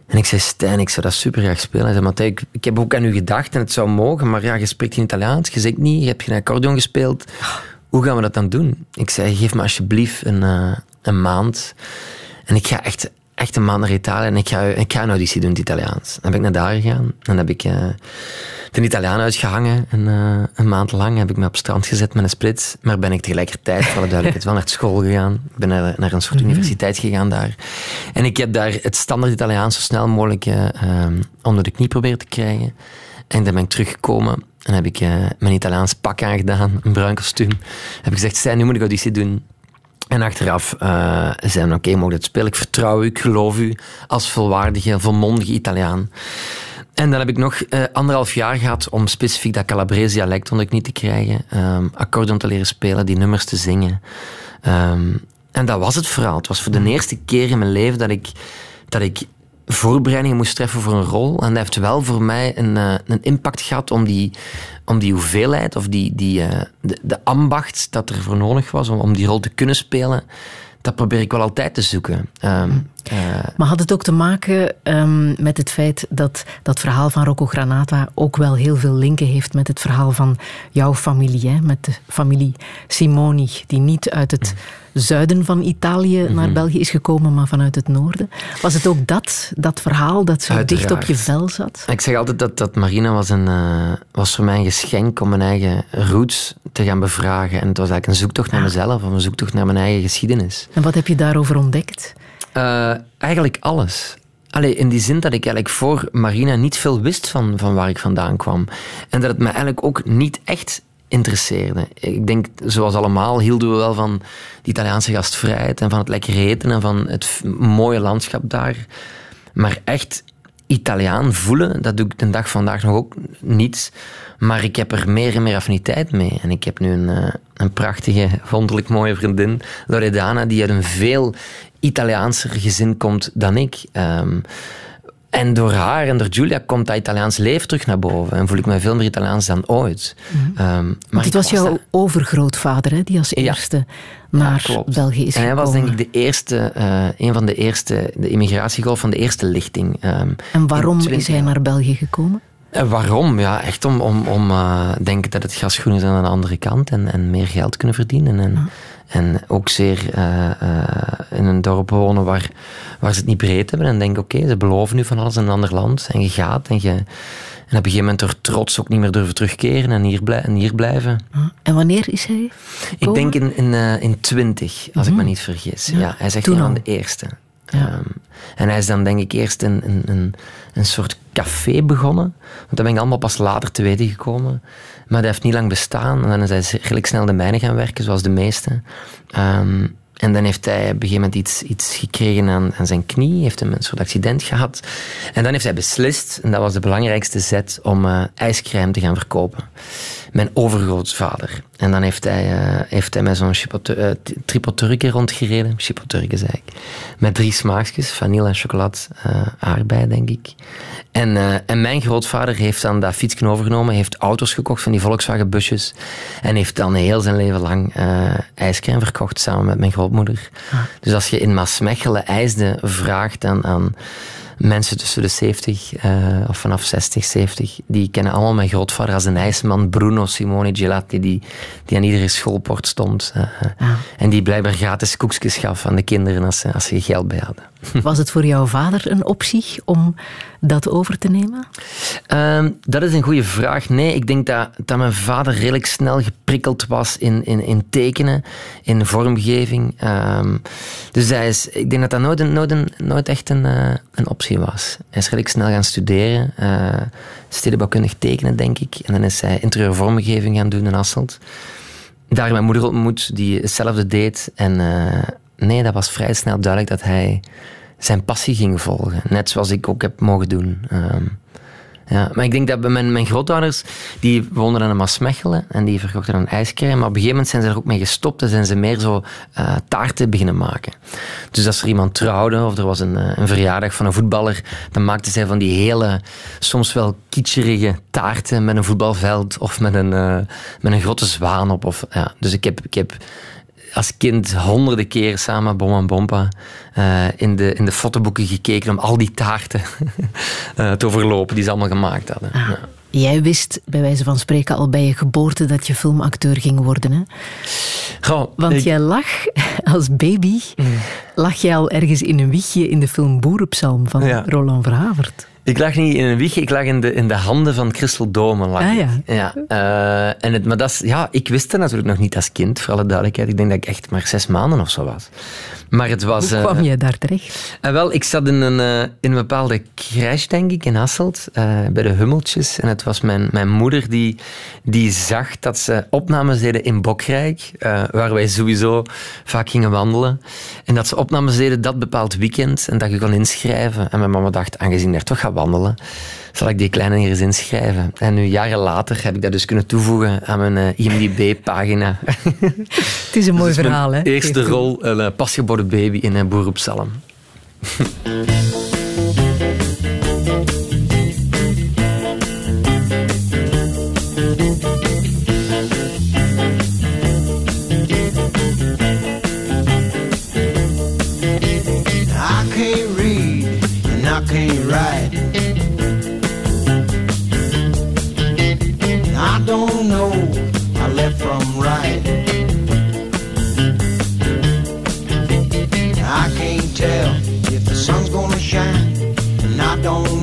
En ik zei, Stijn, ik zou dat super graag spelen. Hij zei, Matthij, ik, ik heb ook aan u gedacht en het zou mogen, maar ja, je spreekt in Italiaans, je zegt niet, je hebt geen accordeon gespeeld. Hoe gaan we dat dan doen? Ik zei, geef me alsjeblieft een, eh, een maand. En ik ga echt, echt een maand naar Italië en ik ga, ik ga een auditie doen in het Italiaans. Dan ben ik naar daar gegaan. Dan heb ik eh, de Italiaan uitgehangen. En, eh, een maand lang heb ik me op het strand gezet met een splits. Maar ben ik tegelijkertijd, voor de duidelijkheid, wel naar school gegaan. Ik ben naar, naar een soort universiteit gegaan daar. En ik heb daar het standaard Italiaans zo snel mogelijk eh, ehm, onder de knie proberen te krijgen. En dan ben ik teruggekomen en heb ik mijn Italiaans pak aangedaan, een bruin kostuum. Heb ik gezegd, Stijn, nu moet ik auditie doen. En achteraf uh, zijn we, oké, mogen het spelen. Ik vertrouw u, ik geloof u als volwaardige, volmondige Italiaan. En dan heb ik nog eh, anderhalf jaar gehad om specifiek dat Calabrese dialect onder de knie te krijgen. Um, accordeon te leren spelen, die nummers te zingen. Um, en dat was het verhaal. Het was voor de eerste keer in mijn leven dat ik, dat ik voorbereidingen moest treffen voor een rol. En dat heeft wel voor mij een, uh, een impact gehad om die, om die hoeveelheid of die, die, uh, de, de ambacht dat er voor nodig was om, om die rol te kunnen spelen. Dat probeer ik wel altijd te zoeken. Um, Eh, Maar had het ook te maken ehm, met het feit dat dat verhaal van Rocco Granata ook wel heel veel linken heeft met het verhaal van jouw familie, hè? met de familie Simoni, die niet uit het zuiden van Italië Mhm. naar België is gekomen, maar vanuit het noorden. Was het ook dat, dat verhaal dat zo dicht op je vel zat? Ik zeg altijd dat, dat Marina was, een, eh, was voor mij een geschenk om mijn eigen roots te gaan bevragen. En het was eigenlijk een zoektocht naar mezelf, of een zoektocht naar mijn eigen geschiedenis. En wat heb je daarover ontdekt? Eh, eigenlijk alles. Allee, in die zin dat ik eigenlijk voor Marina niet veel wist van, van waar ik vandaan kwam. En dat het me eigenlijk ook niet echt interesseerde. Ik denk, zoals allemaal, hielden we wel van de Italiaanse gastvrijheid en van het lekker eten en van het mooie landschap daar. Maar echt Italiaan voelen, dat doe ik de dag vandaag nog ook niet. Maar ik heb er meer en meer affiniteit mee. En ik heb nu een, eh, een prachtige, wonderlijk mooie vriendin, Loredana, die uit een veel Italiaanser gezin komt dan ik. Ehm, en door haar en door Giulia komt dat Italiaans leven terug naar boven. En voel ik me veel meer Italiaans dan ooit. Ehm, maar Mhm. Want ik het was jouw daar- overgrootvader hè, die als Ja. eerste naar. België is En hij was denk ik de eerste, eh, een van de eerste, de immigratiegolf van de eerste lichting. ehm, En waarom is 20 hij naar België gekomen? En waarom? Ja, echt om, om, om eh, denken dat het gas groen is aan de andere kant en, en meer geld kunnen verdienen. En, en ook zeer eh, eh, in een dorp wonen waar, waar ze het niet breed hebben. En denken, oké, ze beloven nu van alles in een ander land. En je gaat en je... En op een gegeven moment door trots ook niet meer durven terugkeren en hier, blij- en hier blijven. En wanneer is hij Ik denk in, in, eh, in 2020, als ik me niet vergis. Ja, Ja, hij is echt toen een van al. de eerste. Ja. Ehm, en hij is dan denk ik eerst een, een, een, een soort café begonnen. Want dat ben ik allemaal pas later te weten gekomen. Maar dat heeft niet lang bestaan. En dan is hij redelijk snel de mijnen gaan werken, zoals de meesten. Ehm, en dan heeft hij op een gegeven moment iets, iets gekregen aan, aan zijn knie. Heeft hem een soort accident gehad. En dan heeft hij beslist, en dat was de belangrijkste zet, om ijscrème te gaan verkopen. Mijn overgrootvader. En dan heeft hij, eh, heeft hij met zo'n chipote- eh, t- tripoturke rondgereden. Chipoturke, zei ik. Met drie smaakjes, vanille en chocolade, eh aardbei, denk ik. En, en mijn grootvader heeft dan dat fietsje overgenomen, heeft auto's gekocht van die Volkswagen busjes en heeft dan heel zijn leven lang ijscrème verkocht samen met mijn grootmoeder. Dus als je in Maasmechelen ijsde vraagt aan, aan mensen tussen de 70 eh, of vanaf 60, 70, die kennen allemaal mijn grootvader als een ijsman, Bruno Simone Gelati, die, die aan iedere schoolpoort stond. eh, En die blijkbaar gratis koekjes gaf aan de kinderen als ze, als ze geld bij hadden. Was het voor jouw vader een optie om dat over te nemen? Ehm, dat is een goede vraag. Nee, ik denk dat, dat mijn vader redelijk snel geprikkeld was in, in, in tekenen, in vormgeving. Ehm, dus hij is, ik denk dat dat nooit, nooit, echt een, eh, een optie was. Hij is redelijk snel gaan studeren, eh stedenbouwkundig tekenen, denk ik. En dan is hij interieur vormgeving gaan doen in Hasselt. Daar mijn moeder ontmoet, die hetzelfde deed. En eh, nee, dat was vrij snel duidelijk dat hij zijn passie ging volgen. Net zoals ik ook heb mogen doen. Ehm, ja, maar ik denk dat mijn, mijn grootouders, die woonden in Maasmechelen en die verkochten dan ijscrème. Maar op een gegeven moment zijn ze er ook mee gestopt en zijn ze meer zo eh, taarten beginnen maken. Dus als er iemand trouwde of er was een, eh, een verjaardag van een voetballer, dan maakten zij van die hele, soms wel kitscherige taarten met een voetbalveld of met een, eh, met een grote zwaan op. Of, ja. Dus ik heb, ik heb als kind honderden keer samen met Bom en Bompa eh, in, de, in de fotoboeken gekeken om al die taarten eh, te overlopen die ze allemaal gemaakt hadden. Ja. Jij wist bij wijze van spreken al bij je geboorte dat je filmacteur ging worden. Hè? Goh, Want ik- Mm. jij lag als baby, lag jij al ergens in een wiegje in de film Boerenpsalm van Ja. Roland Verhavert. Ik lag niet in een wieg, ik lag in de, in de handen van Christel Dome. Lag Ah, ik. ja. ja eh, en het, maar dat is, ja, ik wist het natuurlijk nog niet als kind, voor alle duidelijkheid. Ik denk dat ik echt maar zes maanden of zo was. Maar het was... Hoe eh, kwam jij daar terecht? En wel, ik zat in een, eh, in een bepaalde crash, denk ik, in Hasselt, eh, bij de Hummeltjes. En het was mijn, mijn moeder die, die zag dat ze opnames deden in Bokrijk, eh, waar wij sowieso vaak gingen wandelen. En dat ze opnames deden dat bepaald weekend en dat je kon inschrijven. En mijn mama dacht, aangezien daar toch ga wandelen, zal ik die kleine hier eens inschrijven. En nu, jaren later, heb ik dat dus kunnen toevoegen aan mijn eh, IMDb-pagina. Het is een mooi Dus verhaal, hè? Eerste rol, een eh, pasgeboren baby in een boer op Salm. don't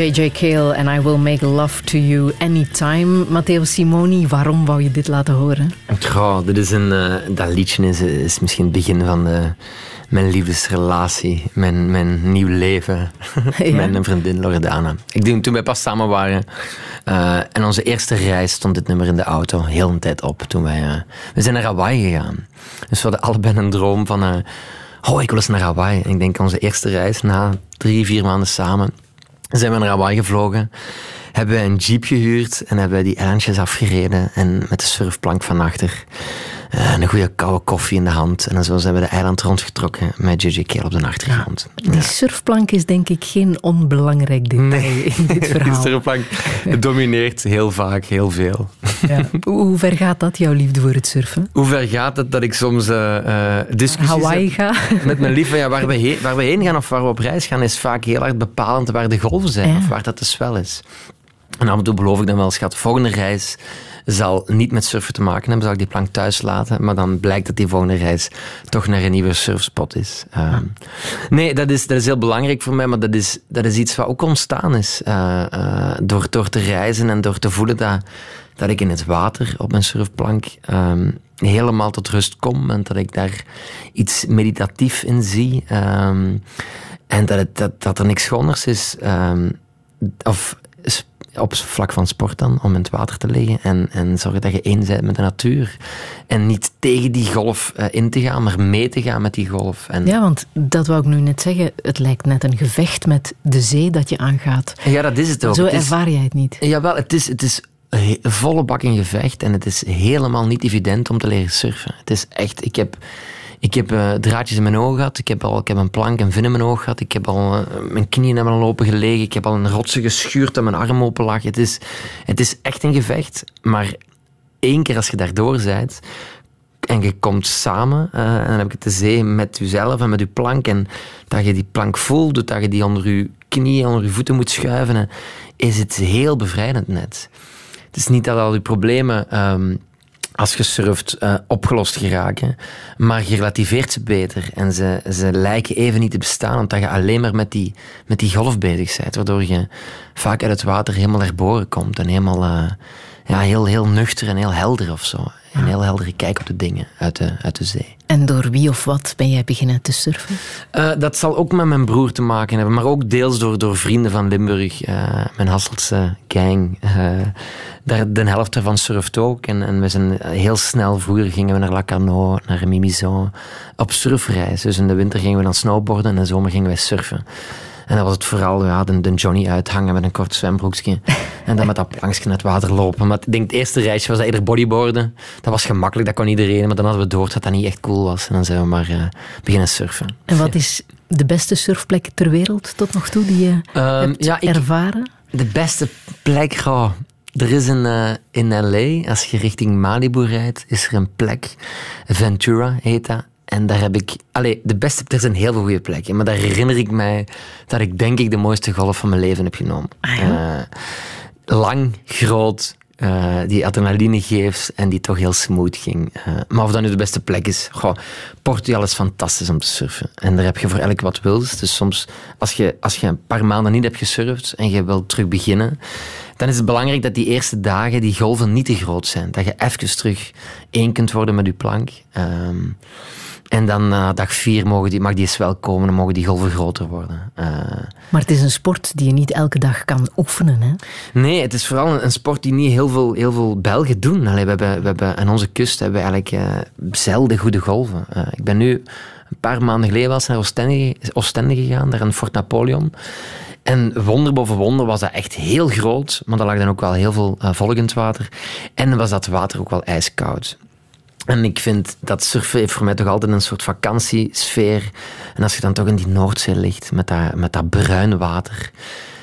J.J. Cale en I Will Make Love to You Anytime. Matteo Simoni, waarom wou je dit laten horen? Goh, dit is een, eh, dat liedje is, is misschien het begin van de, mijn liefdesrelatie, mijn, mijn nieuw leven. Ja. Mijn vriendin Loredana. Ik denk toen wij pas samen waren eh, en onze eerste reis stond dit nummer in de auto heel een tijd op. Toen wij, eh, we zijn naar Hawaii gegaan. Dus we hadden allebei een droom van, eh, oh ik wil eens naar Hawaii. En ik denk onze eerste reis na drie, vier maanden samen zijn we naar Hawaii gevlogen. Hebben wij een jeep gehuurd en hebben wij die eilandjes afgereden. En met de surfplank van achter. eh, een goede koude koffie in de hand. En zo zijn we de eiland rondgetrokken met J.J. Cale op de achtergrond. Die surfplank is denk ik geen onbelangrijk detail in dit Die verhaal. surfplank domineert heel vaak heel veel. Ja. Hoe ver gaat dat, jouw liefde voor het surfen? Hoe ver gaat het dat ik soms eh, discussies Hawaii heb ga? met mijn lieve? Ja, waar, we heen, waar we heen gaan of waar we op reis gaan is vaak heel hard bepalend waar de golven zijn Ja. of waar dat de swel is. En af en toe beloof ik dan wel, schat, volgende reis zal niet met surfen te maken hebben, zal ik die plank thuis laten, maar dan blijkt dat die volgende reis toch naar een nieuwe surfspot is. Ehm, Nee, dat is, dat is heel belangrijk voor mij, maar dat is, dat is iets wat ook ontstaan is eh, door, door te reizen en door te voelen dat, dat ik in het water op mijn surfplank ehm, helemaal tot rust kom en dat ik daar iets meditatief in zie. ehm, en dat, het, dat, dat er niks schoners is. ehm, of op vlak van sport dan, om in het water te liggen en, en zorgen dat je één bent met de natuur. En niet tegen die golf eh, in te gaan, maar mee te gaan met die golf. En, Ja, want dat wou ik nu net zeggen. Het lijkt net een gevecht met de zee dat je aangaat. ja, dat is het ook. Zo Het is- ervaar jij het niet. Jawel, het is, het is volle bak in gevecht en het is helemaal niet evident om te leren surfen. Het is echt, ik heb, ik heb eh, draadjes in mijn ogen gehad, ik heb, al, ik heb een plank en vin in mijn oog gehad, ik heb al, eh, mijn knieën hebben al open gelegen, ik heb al een rotsen geschuurd en mijn arm open lag. Het is, het is echt een gevecht, maar één keer als je daardoor bent en je komt samen, eh, en dan heb ik het de zee met jezelf en met je plank, en dat je die plank voelt, dat je die onder je knieën, onder je voeten moet schuiven, en is het heel bevrijdend net. Het is niet dat al je problemen, ehm, als je surft, eh, opgelost geraken, maar je relativeert ze beter en ze, ze lijken even niet te bestaan, omdat je alleen maar met die, met die golf bezig bent, waardoor je vaak uit het water helemaal erboren komt en helemaal, eh, ja, heel, heel nuchter en heel helder of zo. Een heel heldere kijk op de dingen uit de, uit de zee. En door wie of wat ben jij beginnen te surfen? Eh, dat zal ook met mijn broer te maken hebben, maar ook deels door, door vrienden van Limburg. eh, mijn Hasseltse gang. eh, daar, de helft daarvan surft ook. En, en we zijn heel snel, vroeger gingen we naar Lacanau, naar Mimizon, op surfreis. Dus in de winter gingen we dan snowboarden en in de zomer gingen wij surfen. En dat was het vooral ja, de, de Johnny uithangen met een kort zwembroekje. En dan met dat plankje naar het water lopen. Maar ik denk het eerste reisje was dat eerder bodyboarden. Dat was gemakkelijk, dat kon iedereen. Maar dan hadden we door dat dat niet echt cool was. En dan zijn we maar eh, beginnen surfen. En wat is de beste surfplek ter wereld tot nog toe die je Ehm, hebt ja, ik- ervaren? De beste plek, goh, er is een, eh, in LA, als je richting Malibu rijdt, is er een plek, Ventura heet dat. En daar heb ik, allee, de beste, er zijn heel veel goede plekken, maar daar herinner ik mij dat ik denk ik de mooiste golf van mijn leven heb genomen. Ah, ja? Eh, lang, groot, eh, die adrenaline geeft en die toch heel smooth ging. Eh, maar of dat nu de beste plek is, goh, Portugal is fantastisch om te surfen. En daar heb je voor elk wat wils. Dus soms, als je, als je een paar maanden niet hebt gesurfd en je wilt terug beginnen, dan is het belangrijk dat die eerste dagen die golven niet te groot zijn. Dat je even terug één kunt worden met je plank. Ehm, en dan na dag vier mogen die, mag die swell komen en mogen die golven groter worden. Eh, Maar het is een sport die je niet elke dag kan oefenen. Hè? Nee, het is vooral een, een sport die niet heel veel, heel veel Belgen doen. Allee, we hebben, we hebben, aan onze kust hebben we eigenlijk eh, zelden goede golven. Eh, ik ben nu een paar maanden geleden was naar Oostende, Oostende gegaan, daar in Fort Napoleon. En wonder boven wonder was dat echt heel groot, maar er lag dan ook wel heel veel eh, het water. En was dat water ook wel ijskoud. En ik vind dat surfen heeft voor mij toch altijd een soort vakantiesfeer. En als je dan toch in die Noordzee ligt met dat, met dat bruin water.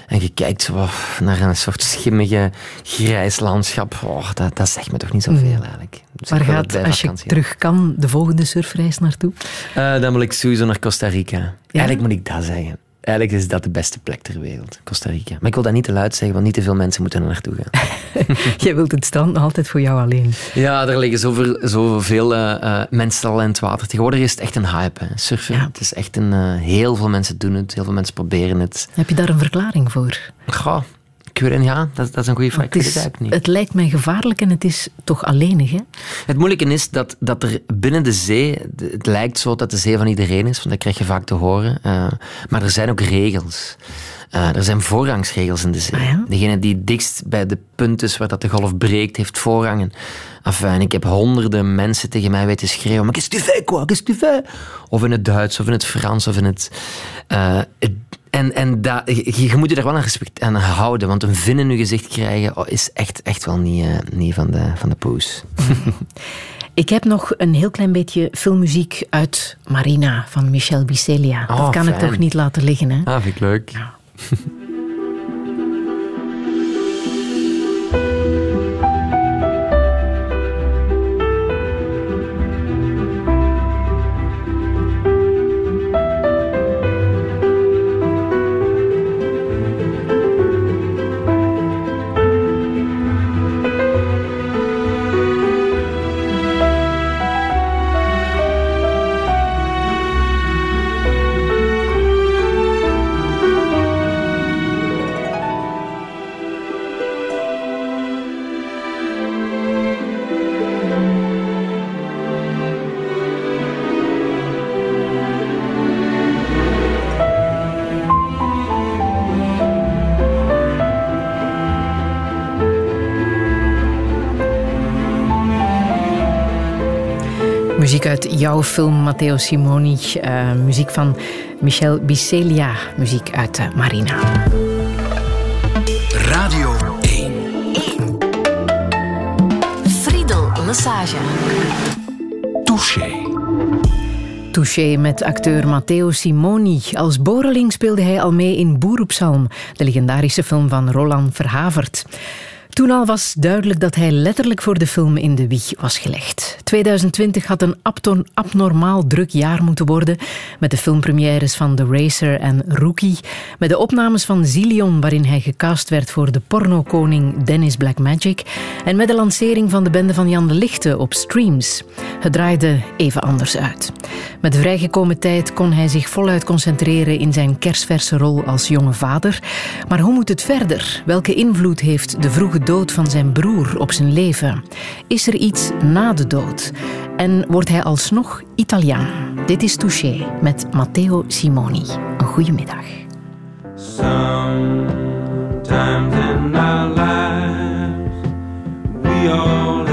En je kijkt zo naar een soort schimmige grijs landschap. Oh, dat, dat zegt me toch niet zoveel eigenlijk. Dus Waar wil gaat, als je terug kan, de volgende surfreis naartoe? Eh, dan wil ik sowieso naar Costa Rica. Eigenlijk moet ik dat zeggen. Eigenlijk is dat de beste plek ter wereld, Costa Rica. Maar ik wil dat niet te luid zeggen, want niet te veel mensen moeten er naartoe gaan. Jij wilt het strand nog altijd voor jou alleen. Ja, er liggen zoveel, zoveel eh, eh, mensen al in het water. Tegenwoordig is het echt een hype, hè. surfen. Ja. Het is echt een... eh, heel veel mensen doen het, heel veel mensen proberen het. Heb je daar een verklaring voor? Goh, niet, ja, dat, dat is een goede vraag. Het, lijkt mij gevaarlijk en het is toch alleenig. Hè? Het moeilijke is dat, dat er binnen de zee, het lijkt zo dat de zee van iedereen is, want dat krijg je vaak te horen. eh, maar er zijn ook regels. Eh, er zijn voorrangsregels in de zee. Ah ja? Degene die dichtst bij de punt is waar dat de golf breekt, heeft voorrang. En, enfin, ik heb honderden mensen tegen mij weten schreeuwen, maar qu'est-ce que tu fais, quoi? Qu'est-ce que tu fais? Of in het Duits, of in het Frans, of in het... eh, het- en en dat, je, je moet je daar wel aan respect aan houden, want een vin in je gezicht krijgen oh, is echt, echt wel niet, eh, niet van, de, van de poes. Ik heb nog een heel klein beetje filmmuziek uit Marina van Michel Bicelia. dat Oh, kan ik toch niet laten liggen. Hè? Ah, vind ik leuk. Muziek uit jouw film, Matteo Simoni. eh, muziek van Michel Bicelia. Muziek uit eh, Marina. Radio 1. Friedel Lassage. Touché. Touché met acteur Matteo Simoni. Als boreling speelde hij al mee in Boeroepsalm, de legendarische film van Roland Verhavert. Toen al was duidelijk dat hij letterlijk voor de film in de wieg was gelegd. 2020 had een abnormaal druk jaar moeten worden, met de filmpremières van The Racer en Rookie, met de opnames van Zillion, waarin hij gecast werd voor de pornokoning Dennis Blackmagic, en met de lancering van de bende van Jan de Lichte op streams. Het draaide even anders uit. Met de vrijgekomen tijd kon hij zich voluit concentreren in zijn kersverse rol als jonge vader. Maar hoe moet het verder? Welke invloed heeft de vroege dood van zijn broer op zijn leven? Is er iets na de dood? En wordt hij alsnog Italiaan? Dit is Touché met Matteo Simoni. Een goede middag. We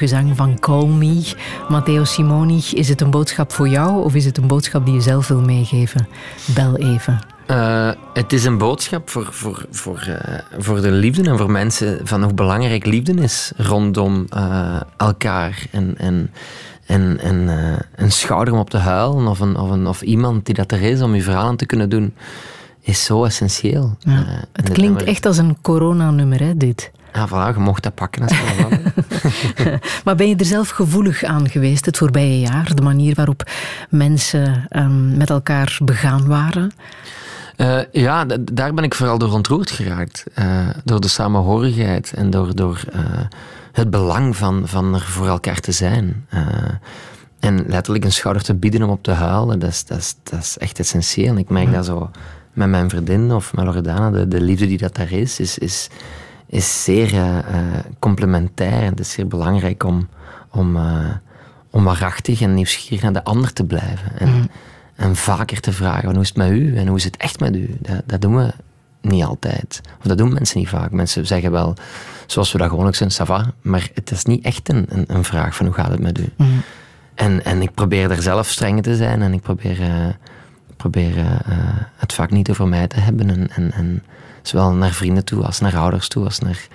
gezang van Call Me. Matteo Simoni, is het een boodschap voor jou of is het een boodschap die je zelf wil meegeven? Bel even. Eh, het is een boodschap voor, voor, voor, eh, voor de liefde en voor mensen van hoe belangrijk liefde is rondom eh, elkaar. En, en, en, en een schouder om op te huilen of, een, of, een, of iemand die dat er is om je verhalen te kunnen doen, is zo essentieel. Ja, het klinkt nummer- echt als een coronanummer, hè, dit. Ja, voilà, je mocht dat pakken als. Maar ben je er zelf gevoelig aan geweest het voorbije jaar? De manier waarop mensen ehm, met elkaar begaan waren? Eh, ja, daar ben ik vooral door ontroerd geraakt. Eh, door de samenhorigheid en door, door eh, het belang van, van er voor elkaar te zijn. En letterlijk een schouder te bieden om op te huilen, dat is, dat is, dat is echt essentieel. Ik merk dat zo met mijn vriendin of met Loredana, de, de liefde die dat daar is, is, is, is zeer eh, eh, complementair. En het is zeer belangrijk om, om, eh, om waarachtig en nieuwsgierig naar de ander te blijven. En, en vaker te vragen, hoe is het met u en hoe is het echt met u? Dat, dat doen we niet altijd. Of dat doen mensen niet vaak. Mensen zeggen wel, zoals we dat gewoonlijk zijn, ça va, maar het is niet echt een, een, een vraag van hoe gaat het met u? En, en ik probeer daar zelf streng te zijn en ik probeer, probeer het vaak niet over mij te hebben. En, en, en zowel naar vrienden toe als naar ouders toe. Als naar,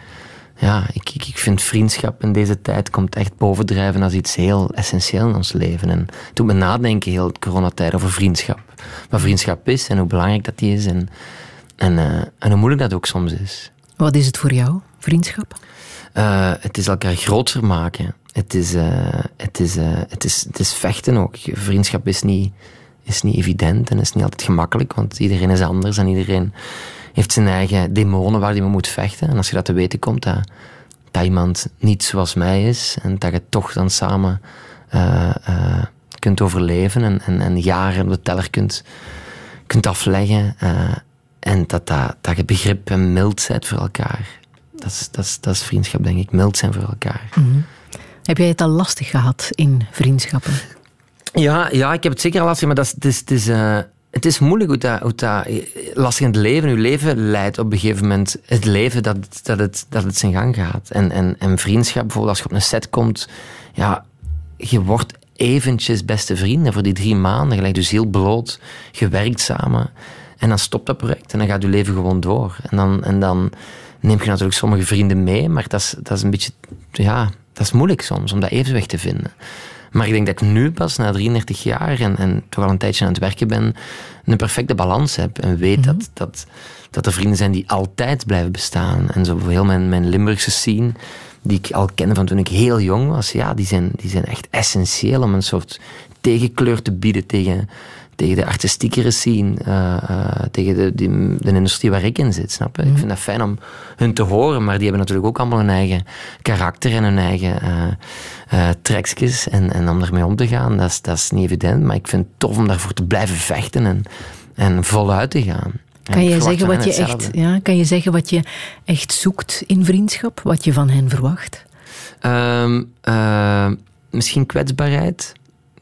ja, ik, ik, ik vind vriendschap in deze tijd komt echt bovendrijven als iets heel essentieel in ons leven. En het doet me nadenken heel de coronatijd over vriendschap. Wat vriendschap is en hoe belangrijk dat die is. En, en, eh, en hoe moeilijk dat ook soms is. Wat is het voor jou, vriendschap? Eh, het is elkaar groter maken. Het is, eh, het, is, het, is, het is vechten ook. Vriendschap is niet, is niet evident en is niet altijd gemakkelijk, want iedereen is anders en iedereen heeft zijn eigen demonen waar hij mee moet vechten. En als je dat te weten komt, dat, dat iemand niet zoals mij is en dat je toch dan samen eh, eh, kunt overleven en, en, en jaren op de teller kunt, kunt afleggen. eh, en dat, dat, dat je begrip en mild bent voor elkaar. Dat is, dat, is, dat is vriendschap, denk ik. Mild zijn voor elkaar. Heb jij het al lastig gehad in vriendschappen? Ja, ja, ik heb het zeker al lastig, maar dat is, het, is, het, is, het is moeilijk hoe dat, hoe dat eh, lastig in het leven. Uw leven leidt op een gegeven moment het leven dat, dat, het, dat het zijn gang gaat. En, en, en vriendschap, bijvoorbeeld als je op een set komt, ja, je wordt eventjes beste vrienden voor die drie maanden. Je je ziel bloot, je werkt samen. En dan stopt dat project en dan gaat je leven gewoon door. En dan, en dan neem je natuurlijk sommige vrienden mee, maar dat is, dat is een beetje, ja, dat is moeilijk soms om dat evenwicht te vinden. Maar ik denk dat ik nu pas, na 33 jaar en, en toch al een tijdje aan het werken ben, een perfecte balans heb. En weet dat, dat, dat er vrienden zijn die altijd blijven bestaan. En zo heel mijn, mijn Limburgse scene, die ik al ken van toen ik heel jong was, ja, die zijn, die zijn echt essentieel om een soort tegenkleur te bieden tegen, tegen de artistiekere scene, eh, eh, tegen de, die, de industrie waar ik in zit, snap je? Ik vind dat fijn om hun te horen, maar die hebben natuurlijk ook allemaal hun eigen karakter en hun eigen eh, trekjes en, en om ermee om te gaan, dat is, dat is niet evident, maar ik vind het tof om daarvoor te blijven vechten en, en voluit te gaan. Kan je, zeggen wat je, echt, ja, kan je zeggen wat je echt zoekt in vriendschap? Wat je van hen verwacht? Ehm, eh, misschien kwetsbaarheid.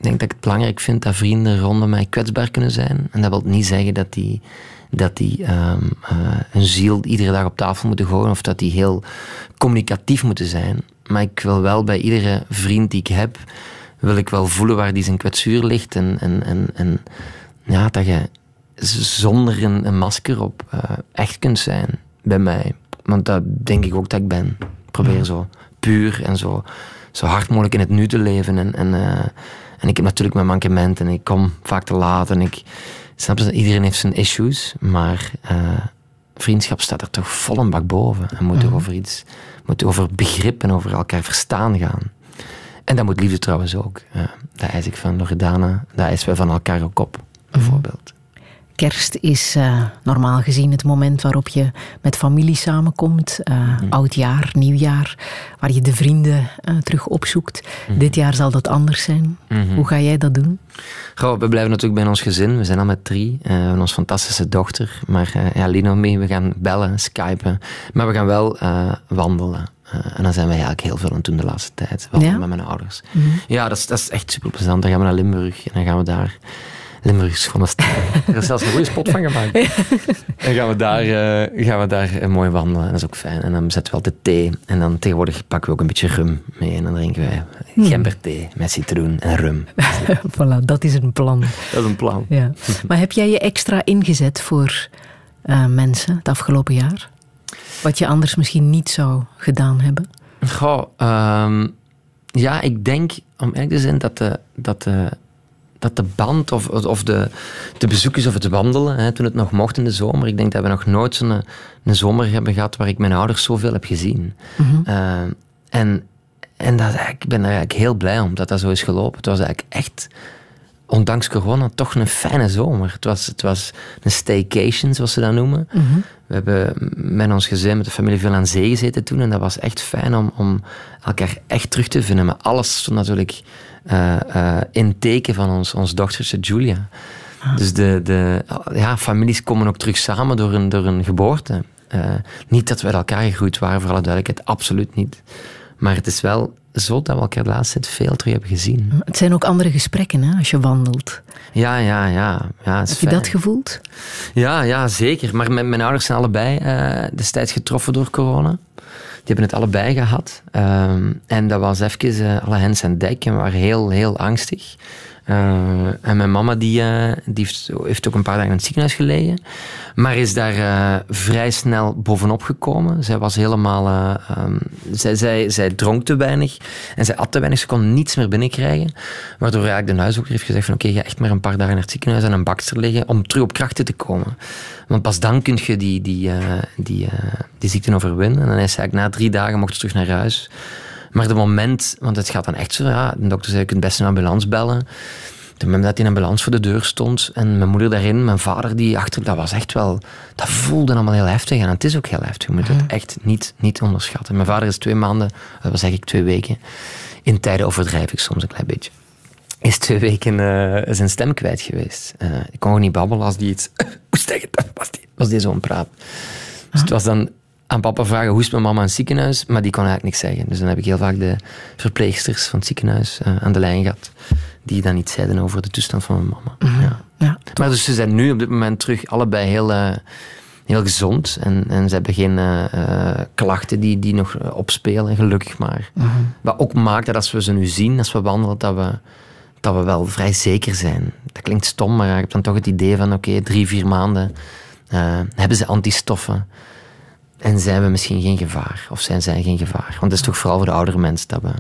Ik denk dat ik het belangrijk vind dat vrienden rondom mij kwetsbaar kunnen zijn. En dat wil niet zeggen dat die, dat die hun ziel iedere dag op tafel moeten gooien of dat die heel communicatief moeten zijn. Maar ik wil wel bij iedere vriend die ik heb, wil ik wel voelen waar die zijn kwetsuur ligt. En, en, en, en ja, dat je zonder een, een masker op eh, echt kunt zijn bij mij. Want dat denk ik ook dat ik ben. Ik probeer zo puur en zo, zo hard mogelijk in het nu te leven. En, en, eh, en ik heb natuurlijk mijn mankementen. En ik kom vaak te laat. En ik snap dat iedereen heeft zijn issues. Maar eh, vriendschap staat er toch vol een bak boven. En moet toch over iets, moet over begrip en over elkaar verstaan gaan. En dat moet liefde trouwens ook. Eh, dat eis ik van Loredana. Dat eisen wij van elkaar ook op, bijvoorbeeld. Kerst is eh, normaal gezien het moment waarop je met familie samenkomt. eh Oudjaar, nieuwjaar, waar je de vrienden eh, terug opzoekt. Dit jaar zal dat anders zijn. Hoe ga jij dat doen? Goh, we blijven natuurlijk bij ons gezin. We zijn al met drie. We hebben ons fantastische dochter. Maar ja, Lino mee. We gaan bellen, skypen. Maar we gaan wel wandelen. En dan zijn we eigenlijk heel veel aan het doen de laatste tijd. Wandelen Ja? met mijn ouders. Ja, dat is, dat is echt super plezant. Dan gaan we naar Limburg. En dan gaan we daar... Limburg is gewoon een stad. Er is zelfs een goede spot van gemaakt. En gaan we daar, eh, gaan we daar eh, mooi wandelen. Dat is ook fijn. En dan zetten we altijd thee. En dan tegenwoordig pakken we ook een beetje rum mee. En dan drinken wij gemberthee met citroen en rum. voilà, dat is een plan. Dat is een plan. Ja. Maar heb jij je extra ingezet voor eh, mensen het afgelopen jaar? Wat je anders misschien niet zou gedaan hebben? Goh, ehm, ja, ik denk, om eerlijk te zijn, dat de, dat de, dat de band of, of de, de bezoekjes of het wandelen, hè, toen het nog mocht in de zomer, ik denk dat we nog nooit zo'n een zomer hebben gehad waar ik mijn ouders zoveel heb gezien. Ehm, en en dat, ik ben er eigenlijk heel blij om dat dat zo is gelopen. Het was eigenlijk echt, ondanks corona, toch een fijne zomer. Het was, het was een staycation, zoals ze dat noemen. We hebben met ons gezin, met de familie, veel aan zee gezeten toen. En dat was echt fijn om, om elkaar echt terug te vinden. Maar alles stond natuurlijk eh, in teken van ons, ons dochtertje Julia. Dus de, de ja, families komen ook terug samen door een, door een geboorte. Eh, niet dat we uit elkaar gegroeid waren, voor alle duidelijkheid, absoluut niet. Maar het is wel zo dat we elkaar de laatste tijd veel terug hebben gezien. Het zijn ook andere gesprekken hè, als je wandelt. Ja, ja, ja. ja Heb je fijn. dat gevoeld? Ja, ja, zeker. Maar mijn, mijn ouders zijn allebei eh, destijds getroffen door corona. Die hebben het allebei gehad. Ehm, en dat was even eh, alle hens aan dek en we waren heel, heel angstig. Eh, en mijn mama die, eh, die heeft, ook een paar dagen in het ziekenhuis gelegen. Maar is daar eh, vrij snel bovenop gekomen. Zij was helemaal... ehm, zij, zij, zij dronk te weinig en zij at te weinig. Ze kon niets meer binnenkrijgen. Waardoor eigenlijk de huisdokter heeft gezegd van oké, ga echt maar een paar dagen naar het ziekenhuis en een bakster liggen om terug op krachten te komen. Want pas dan kun je die, die, die, die ziekte overwinnen. En dan is ze eigenlijk na drie dagen mocht ze terug naar huis. Maar de moment, want het gaat dan echt zo, ja, de dokter zei, je kunt best een ambulance bellen. Het moment dat die ambulance voor de deur stond en mijn moeder daarin, mijn vader die achter, dat was echt wel, dat voelde allemaal heel heftig. En het is ook heel heftig, je moet het echt niet, niet onderschatten. Mijn vader is twee maanden, eh, wat zeg ik, twee weken, in tijden overdrijf ik soms een klein beetje, is twee weken eh, zijn stem kwijt geweest. Eh, ik kon gewoon niet babbelen als die iets zeggen, was die, was die zo'n praat. Dus het was dan aan papa vragen hoe is mijn mama in het ziekenhuis, maar die kon eigenlijk niks zeggen. Dus dan heb ik heel vaak de verpleegsters van het ziekenhuis eh, aan de lijn gehad, die dan iets zeiden over de toestand van mijn mama. Ja. Ja, Maar dus ze zijn nu op dit moment terug allebei heel, eh, heel gezond en, en ze hebben geen eh, klachten die, die nog opspelen, gelukkig maar. Wat ook maakt dat als we ze nu zien, als we wandelen, dat we, dat we wel vrij zeker zijn. Dat klinkt stom, maar ik heb dan toch het idee van oké, drie, vier maanden hebben ze antistoffen. En zijn we misschien geen gevaar? Of zijn zij geen gevaar? Want het is toch vooral voor de oudere mensen dat we,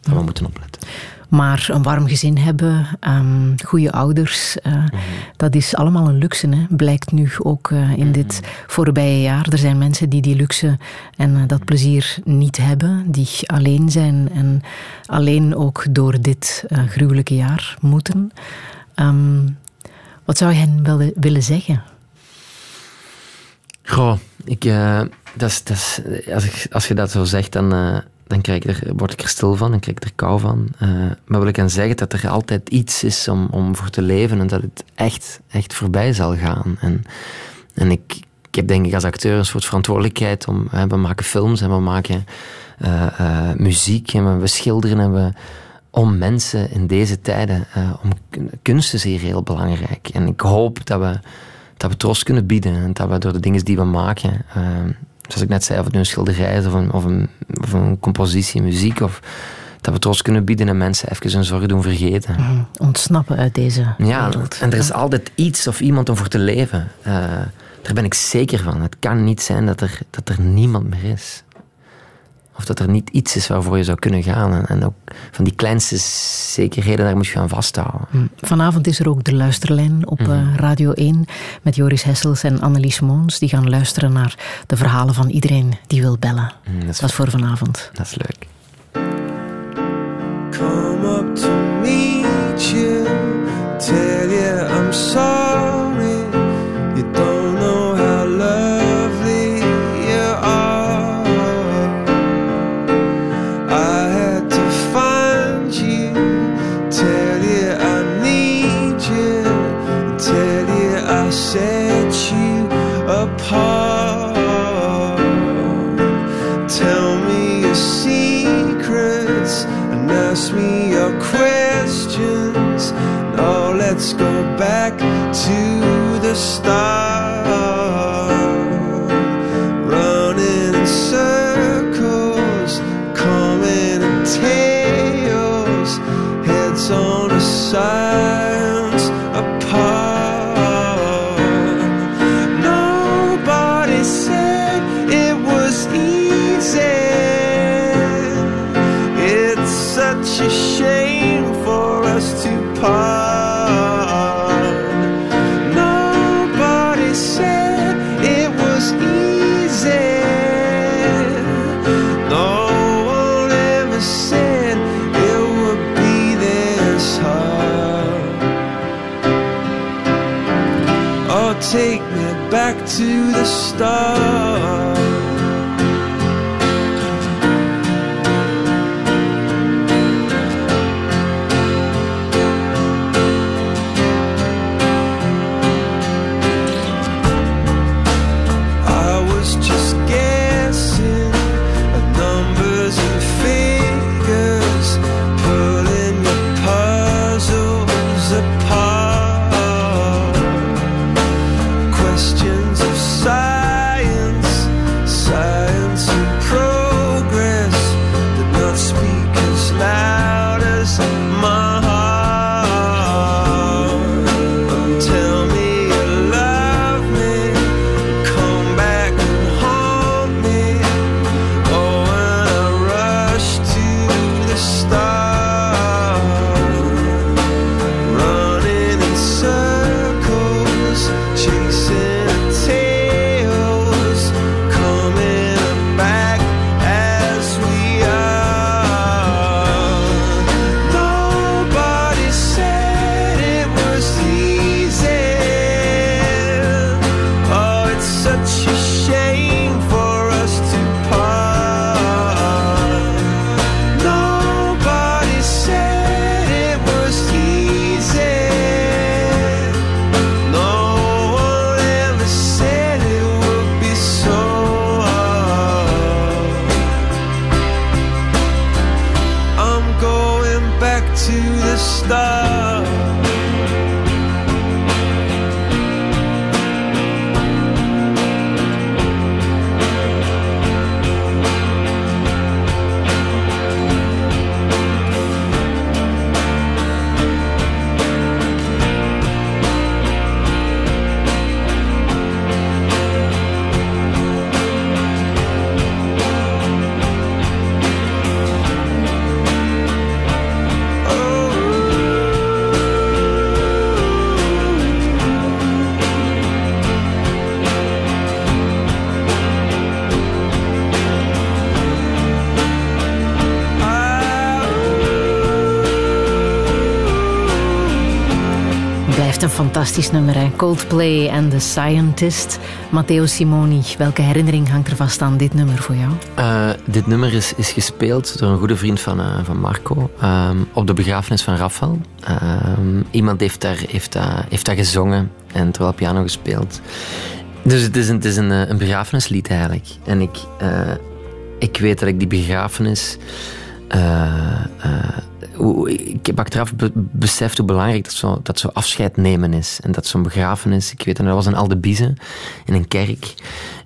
dat we moeten opletten. Maar een warm gezin hebben, ehm, goede ouders, eh, dat is allemaal een luxe. Hè? Blijkt nu ook eh, in dit voorbije jaar. Er zijn mensen die die luxe en eh, dat plezier niet hebben, die alleen zijn en alleen ook door dit eh, gruwelijke jaar moeten. Ehm, wat zou je hen willen, willen zeggen? Goh, ik, eh, dat is, als, als je dat zo zegt, dan, eh, dan krijg ik er, word ik er stil van en krijg ik er kou van. Eh, maar wil ik dan zeggen dat er altijd iets is om, om voor te leven en dat het echt, echt voorbij zal gaan. En, en ik, ik heb denk ik als acteur een soort verantwoordelijkheid om... Hè, we maken films en we maken eh, eh, muziek en we, schilderen en we... Om mensen in deze tijden, eh, om kunst is hier heel belangrijk. En ik hoop dat we, dat we troost kunnen bieden. En dat we door de dingen die we maken, eh, zoals ik net zei, of het nu een schilderij is of een, of een, of een compositie, muziek, of dat we troost kunnen bieden en mensen even hun zorgen doen vergeten. Ontsnappen uit deze Ja, wereld. en er is altijd iets of iemand om voor te leven. Eh, daar ben ik zeker van. Het kan niet zijn dat er, dat er niemand meer is. Of dat er niet iets is waarvoor je zou kunnen gaan. En, en ook van die kleinste zekerheden, daar moet je aan vasthouden. Vanavond is er ook de luisterlijn op Mhm. eh, Radio 1 met Joris Hessels en Annelies Moons. Die gaan luisteren naar de verhalen van iedereen die wil bellen. Mm, dat, is, Dat is voor vanavond. dat is leuk. come up to meet you, tell you I'm sorry. To fantastisch nummer, hè? Coldplay en The Scientist. Matteo Simoni, welke herinnering hangt er vast aan dit nummer voor jou? Eh, dit nummer is, is gespeeld door een goede vriend van, eh, van Marco ehm, op de begrafenis van Rafael. Ehm, iemand heeft daar, heeft, daar, heeft gezongen en terwijl piano gespeeld. Dus het is een, het is een, eh, een begrafenislied eigenlijk. En ik, eh, ik weet dat ik die begrafenis. eh, eh, heb achteraf be- beseft hoe belangrijk dat zo, dat zo afscheid nemen is. En dat zo'n begrafenis. Ik weet dat er was een Aldebize in een kerk.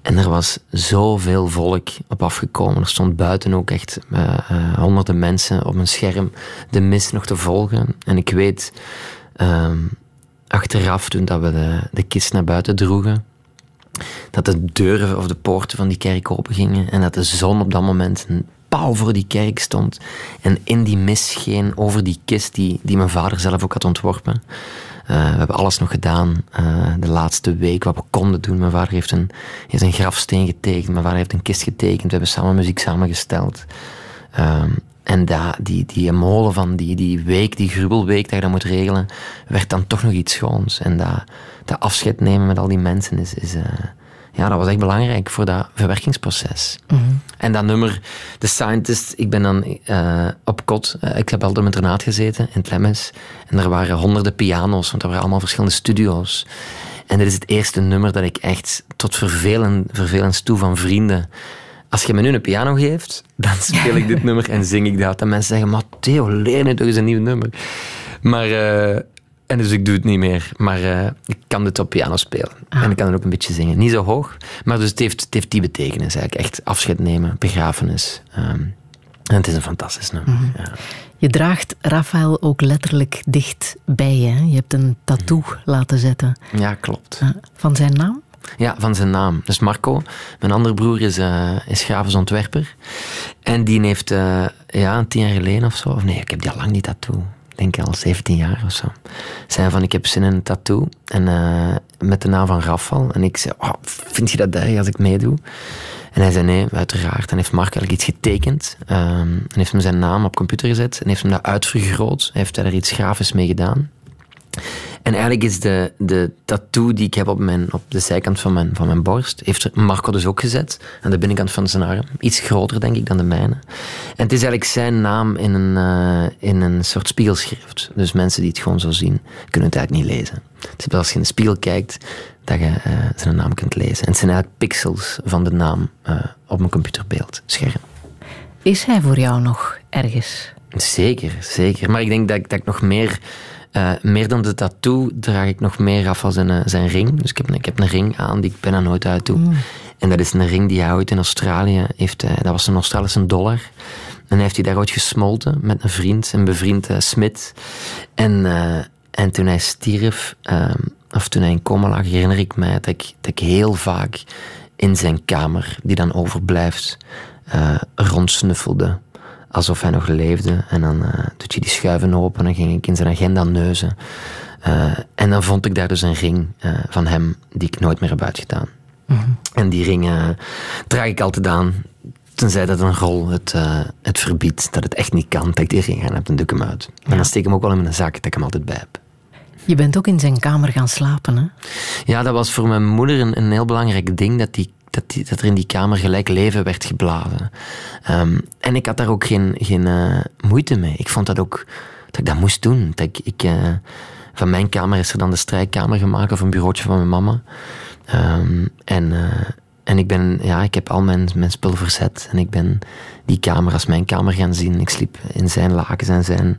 En er was zoveel volk op afgekomen. Er stond buiten ook echt eh, eh, honderden mensen op een scherm de mis nog te volgen. En ik weet ehm, achteraf, toen dat we de, de kist naar buiten droegen, dat de deuren of de poorten van die kerk open gingen en dat de zon op dat moment paal voor die kerk stond en in die mis over die kist die, die mijn vader zelf ook had ontworpen. Eh, we hebben alles nog gedaan eh, de laatste week wat we konden doen. Mijn vader heeft een, heeft een grafsteen getekend, mijn vader heeft een kist getekend, we hebben samen muziek samengesteld. Ehm, en da, die, die molen van die, die week, die gruwelweek dat je dat moet regelen, werd dan toch nog iets schoons. En dat, dat afscheid nemen met al die mensen is, is eh, ja, dat was echt belangrijk voor dat verwerkingsproces. En dat nummer, The Scientist, ik ben dan eh, op kot. eh, ik heb altijd met Renaat gezeten in Tlemmes. En er waren honderden piano's, want er waren allemaal verschillende studio's. En dit is het eerste nummer dat ik echt tot vervelen, vervelens toe van vrienden. Als je me nu een piano geeft, dan speel ik dit nummer en zing ik dat. En mensen zeggen, Matteo, leer nu toch eens een nieuw nummer. Maar, eh, en dus ik doe het niet meer. Maar eh, ik kan dit op piano spelen. En ik kan het ook een beetje zingen. Niet zo hoog, maar dus het heeft, het heeft die betekenis eigenlijk. Echt afscheid nemen, begrafenis. Ehm, en het is een fantastisch nummer. ja. Je draagt Rafael ook letterlijk dicht bij je. hè? Je hebt een tattoo laten zetten ja, klopt. eh, van zijn naam. Ja, van zijn naam. Dus Marco, mijn andere broer, is, eh is grafisch ontwerper. En die heeft, eh, ja, tien jaar geleden of zo, of nee, ik heb die al lang die tattoo. Ik denk al 17 jaar of zo. Zei van, ik heb zin in een tattoo. En eh, met de naam van Rafal. En ik zei, oh, vind je dat erg als ik meedoe? En hij zei nee, uiteraard. En heeft Mark eigenlijk iets getekend. ehm, en heeft hem zijn naam op computer gezet. En heeft hem dat uitvergroot. Heeft daar iets grafisch mee gedaan. En eigenlijk is de, de tattoo die ik heb op, mijn, op de zijkant van mijn, van mijn borst, heeft Marco dus ook gezet. Aan de binnenkant van zijn arm. Iets groter, denk ik, dan de mijne. En het is eigenlijk zijn naam in een, eh, in een soort spiegelschrift. Dus mensen die het gewoon zo zien, kunnen het eigenlijk niet lezen. Het is pas als je in de spiegel kijkt, dat je eh, zijn naam kunt lezen. En het zijn eigenlijk pixels van de naam eh, op mijn computerbeeld, scherm. Is hij voor jou nog ergens? Zeker, zeker. Maar ik denk dat ik, dat ik nog meer, eh, meer dan de tattoo, draag ik nog meer af als zijn, eh, zijn ring. Dus ik heb, een- ik heb een ring aan die ik bijna nooit uit doe. En dat is een ring die hij ooit in Australië heeft. eh, dat was een Australische dollar. En heeft hij daar ooit gesmolten met een vriend, een bevriend Smit. En, en toen hij stierf, of toen hij in coma lag, herinner ik mij dat ik, dat ik heel vaak in zijn kamer, die dan overblijft, rondsnuffelde alsof hij nog leefde. En dan eh doet je die schuiven open en ging ik in zijn agenda neuzen. Eh, en dan vond ik daar dus een ring eh, van hem die ik nooit meer heb uitgedaan. En die ring draag ik altijd aan. Tenzij dat een rol het, het verbiedt, dat het echt niet kan, dat ik die ring aan heb, dan doe ik hem uit. En dan steek ik hem ook wel in mijn zak, dat ik hem altijd bij heb. Je bent ook in zijn kamer gaan slapen, hè? Ja, dat was voor mijn moeder een, een heel belangrijk ding, dat, die, dat, dat er in die kamer gelijk leven werd geblazen. Ehm, en ik had daar ook geen, geen eh, moeite mee. Ik vond dat ook, dat ik dat moest doen. Dat ik, eh, van mijn kamer is er dan de strijkkamer gemaakt, of een bureautje van mijn mama. Ehm, en, eh, en ik ben, ja, ik heb al mijn, mijn spul verzet. En ik ben die kamer als mijn kamer gaan zien. Ik sliep in zijn lakens en zijn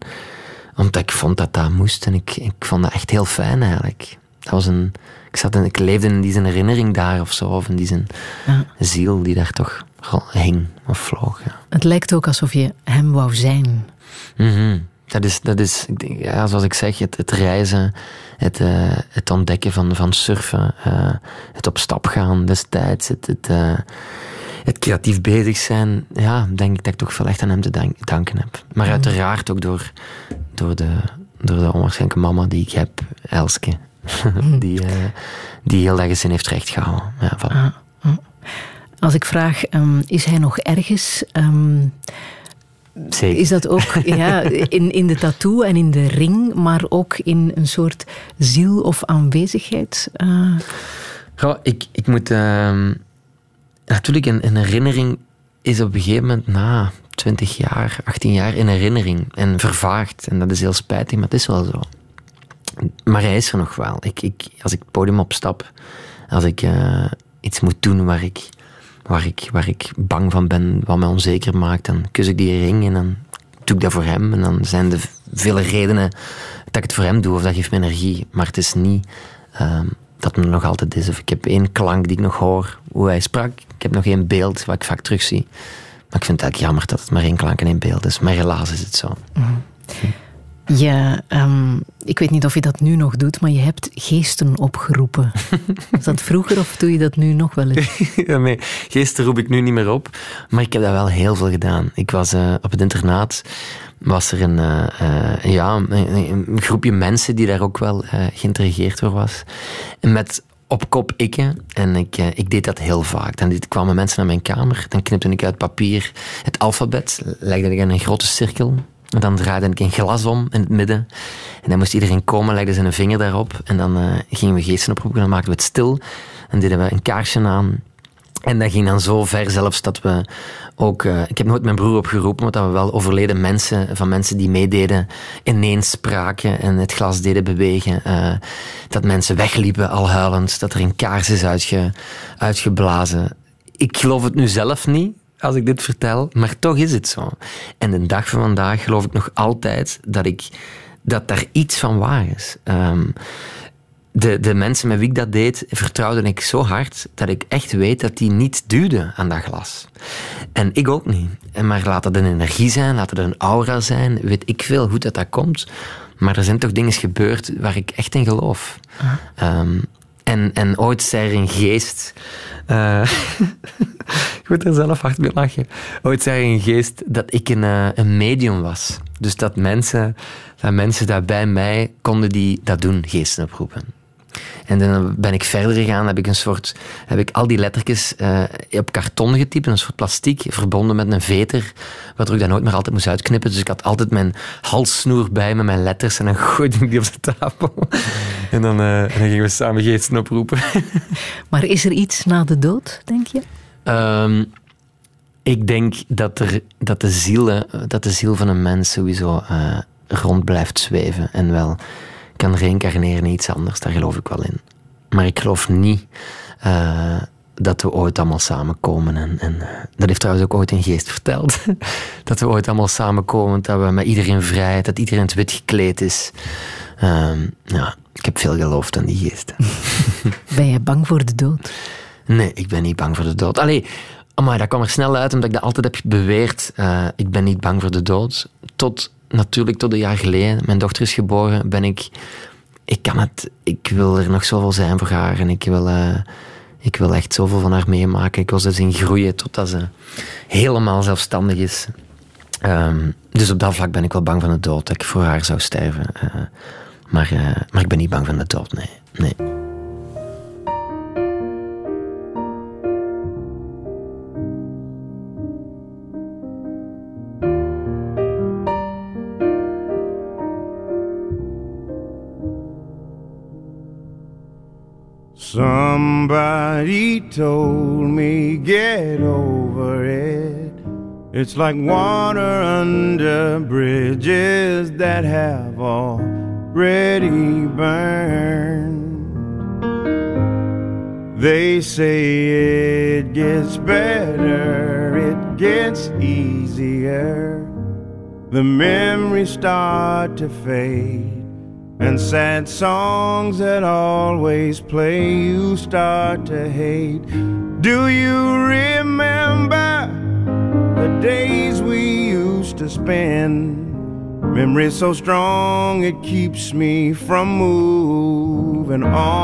omdat ik vond dat dat moest en ik vond dat echt heel fijn eigenlijk. Dat was een, ik, zat in, ik leefde in die zijn herinnering daar of zo, of in die zijn Ja. ziel die daar toch hing of vloog. Ja. Het lijkt ook alsof je hem wou zijn. Mhm. Dat is, dat is ik denk, ja, zoals ik zeg, het, het reizen, het, eh, het ontdekken van, van surfen, eh, het op stap gaan destijds, het, het, eh, het creatief bezig zijn. Ja, denk ik dat ik toch veel echt aan hem te dank- danken heb. Maar uiteraard ook door, door, de, door de onwaarschijnlijke mama die ik heb, Elske. die, eh, die heel dat gezin heeft rechtgehouden. Ja, van, Als ik vraag, ehm, is hij nog ergens? ehm, Zeker. Is dat ook ja, in, in de tattoo en in de ring, maar ook in een soort ziel of aanwezigheid? Goh, ik, ik moet... ehm, natuurlijk, een, een herinnering is op een gegeven moment na 20 jaar, 18 jaar een herinnering. En vervaagd. En dat is heel spijtig, maar het is wel zo. Maar hij is er nog wel. Ik, ik, als ik het podium opstap, als ik eh, iets moet doen waar ik, waar, ik, waar ik bang van ben, wat mij onzeker maakt, dan kus ik die ring en dan doe ik dat voor hem. En dan zijn er vele redenen dat ik het voor hem doe, of dat geeft me energie. Maar het is niet ehm, dat het me nog altijd is. Of ik heb één klank die ik nog hoor, hoe hij sprak. Ik heb nog één beeld wat ik vaak terugzie. Maar ik vind het eigenlijk jammer dat het maar één klank en één beeld is. Maar helaas is het zo. Je, ehm, ik weet niet of je dat nu nog doet, maar je hebt geesten opgeroepen. Was dat vroeger of doe je dat nu nog wel eens? ja, nee, geesten roep ik nu niet meer op. Maar ik heb dat wel heel veel gedaan. Ik was eh, op het internaat. Was er een, eh, eh, ja, een, een groepje mensen die daar ook wel geïntrigeerd door was. En met op kop ikke. En ik, ik deed dat heel vaak. Dan kwamen mensen naar mijn kamer. Dan knipte ik uit papier het alfabet. Legde ik in een grote cirkel. En dan draaide ik een glas om in het midden. En dan moest iedereen komen, legde zijn vinger daarop. En dan eh, gingen we geesten oproepen. Dan maakten we het stil. En deden we een kaarsje aan. En dat ging dan zo ver zelfs dat we ook... eh, ik heb nooit mijn broer opgeroepen, maar dat we wel overleden mensen, van mensen die meededen, ineens spraken en het glas deden bewegen. eh, dat mensen wegliepen al huilend, dat er een kaars is uitge, uitgeblazen. Ik geloof het nu zelf niet, als ik dit vertel, maar toch is het zo. En de dag van vandaag geloof ik nog altijd dat, ik, dat daar iets van waar is. Ehm, de, de mensen met wie ik dat deed, vertrouwde ik zo hard dat ik echt weet dat die niet duwden aan dat glas. En ik ook niet. En maar laat het een energie zijn, laat het een aura zijn, weet ik veel hoe dat, dat komt. Maar er zijn toch dingen gebeurd waar ik echt in geloof. Ehm, en, en ooit zei er een geest. Eh, ik moet er zelf hard mee lachen. Ooit zei een geest dat ik een, eh, een medium was. Dus dat mensen, dat mensen dat bij mij konden die dat doen, geesten oproepen. En dan ben ik verder gegaan, heb ik een soort, heb ik al die lettertjes eh, op karton getypt, een soort plastiek, verbonden met een veter, waardoor ik dat nooit meer altijd moest uitknippen. Dus ik had altijd mijn halssnoer bij met mijn letters en dan gooide ik die op de tafel. En dan, eh, en dan gingen we samen geesten oproepen. Maar is er iets na de dood, denk je? Ehm, ik denk dat, er, dat, de ziel, dat de ziel van een mens sowieso eh, rond blijft zweven en wel kan reïncarneren in iets anders. Daar geloof ik wel in. Maar ik geloof niet eh, dat we ooit allemaal samenkomen. En, en eh, dat heeft trouwens ook ooit een geest verteld. dat we ooit allemaal samenkomen, dat we met iedereen vrijheid, dat iedereen het wit gekleed is. Ehm, ja, ik heb veel geloofd aan die geesten. Ben je bang voor de dood? Nee, ik ben niet bang voor de dood. Allee, amai, dat kwam er snel uit omdat ik dat altijd heb beweerd. Eh, ik ben niet bang voor de dood. Tot, natuurlijk tot een jaar geleden, mijn dochter is geboren, ben ik... Ik kan het... Ik wil er nog zoveel zijn voor haar en ik wil... eh, ik wil echt zoveel van haar meemaken. Ik wil ze zien groeien totdat ze helemaal zelfstandig is. Ehm, dus op dat vlak ben ik wel bang van de dood, dat ik voor haar zou sterven. Eh, maar, eh, maar ik ben niet bang van de dood, nee. nee. Told me get over it. It's like water under bridges that have already burned. They say it gets better, it gets easier. The memories start to fade. And sad songs that always play, you start to hate. Do you remember the days we used to spend? Memory so strong it keeps me from moving on.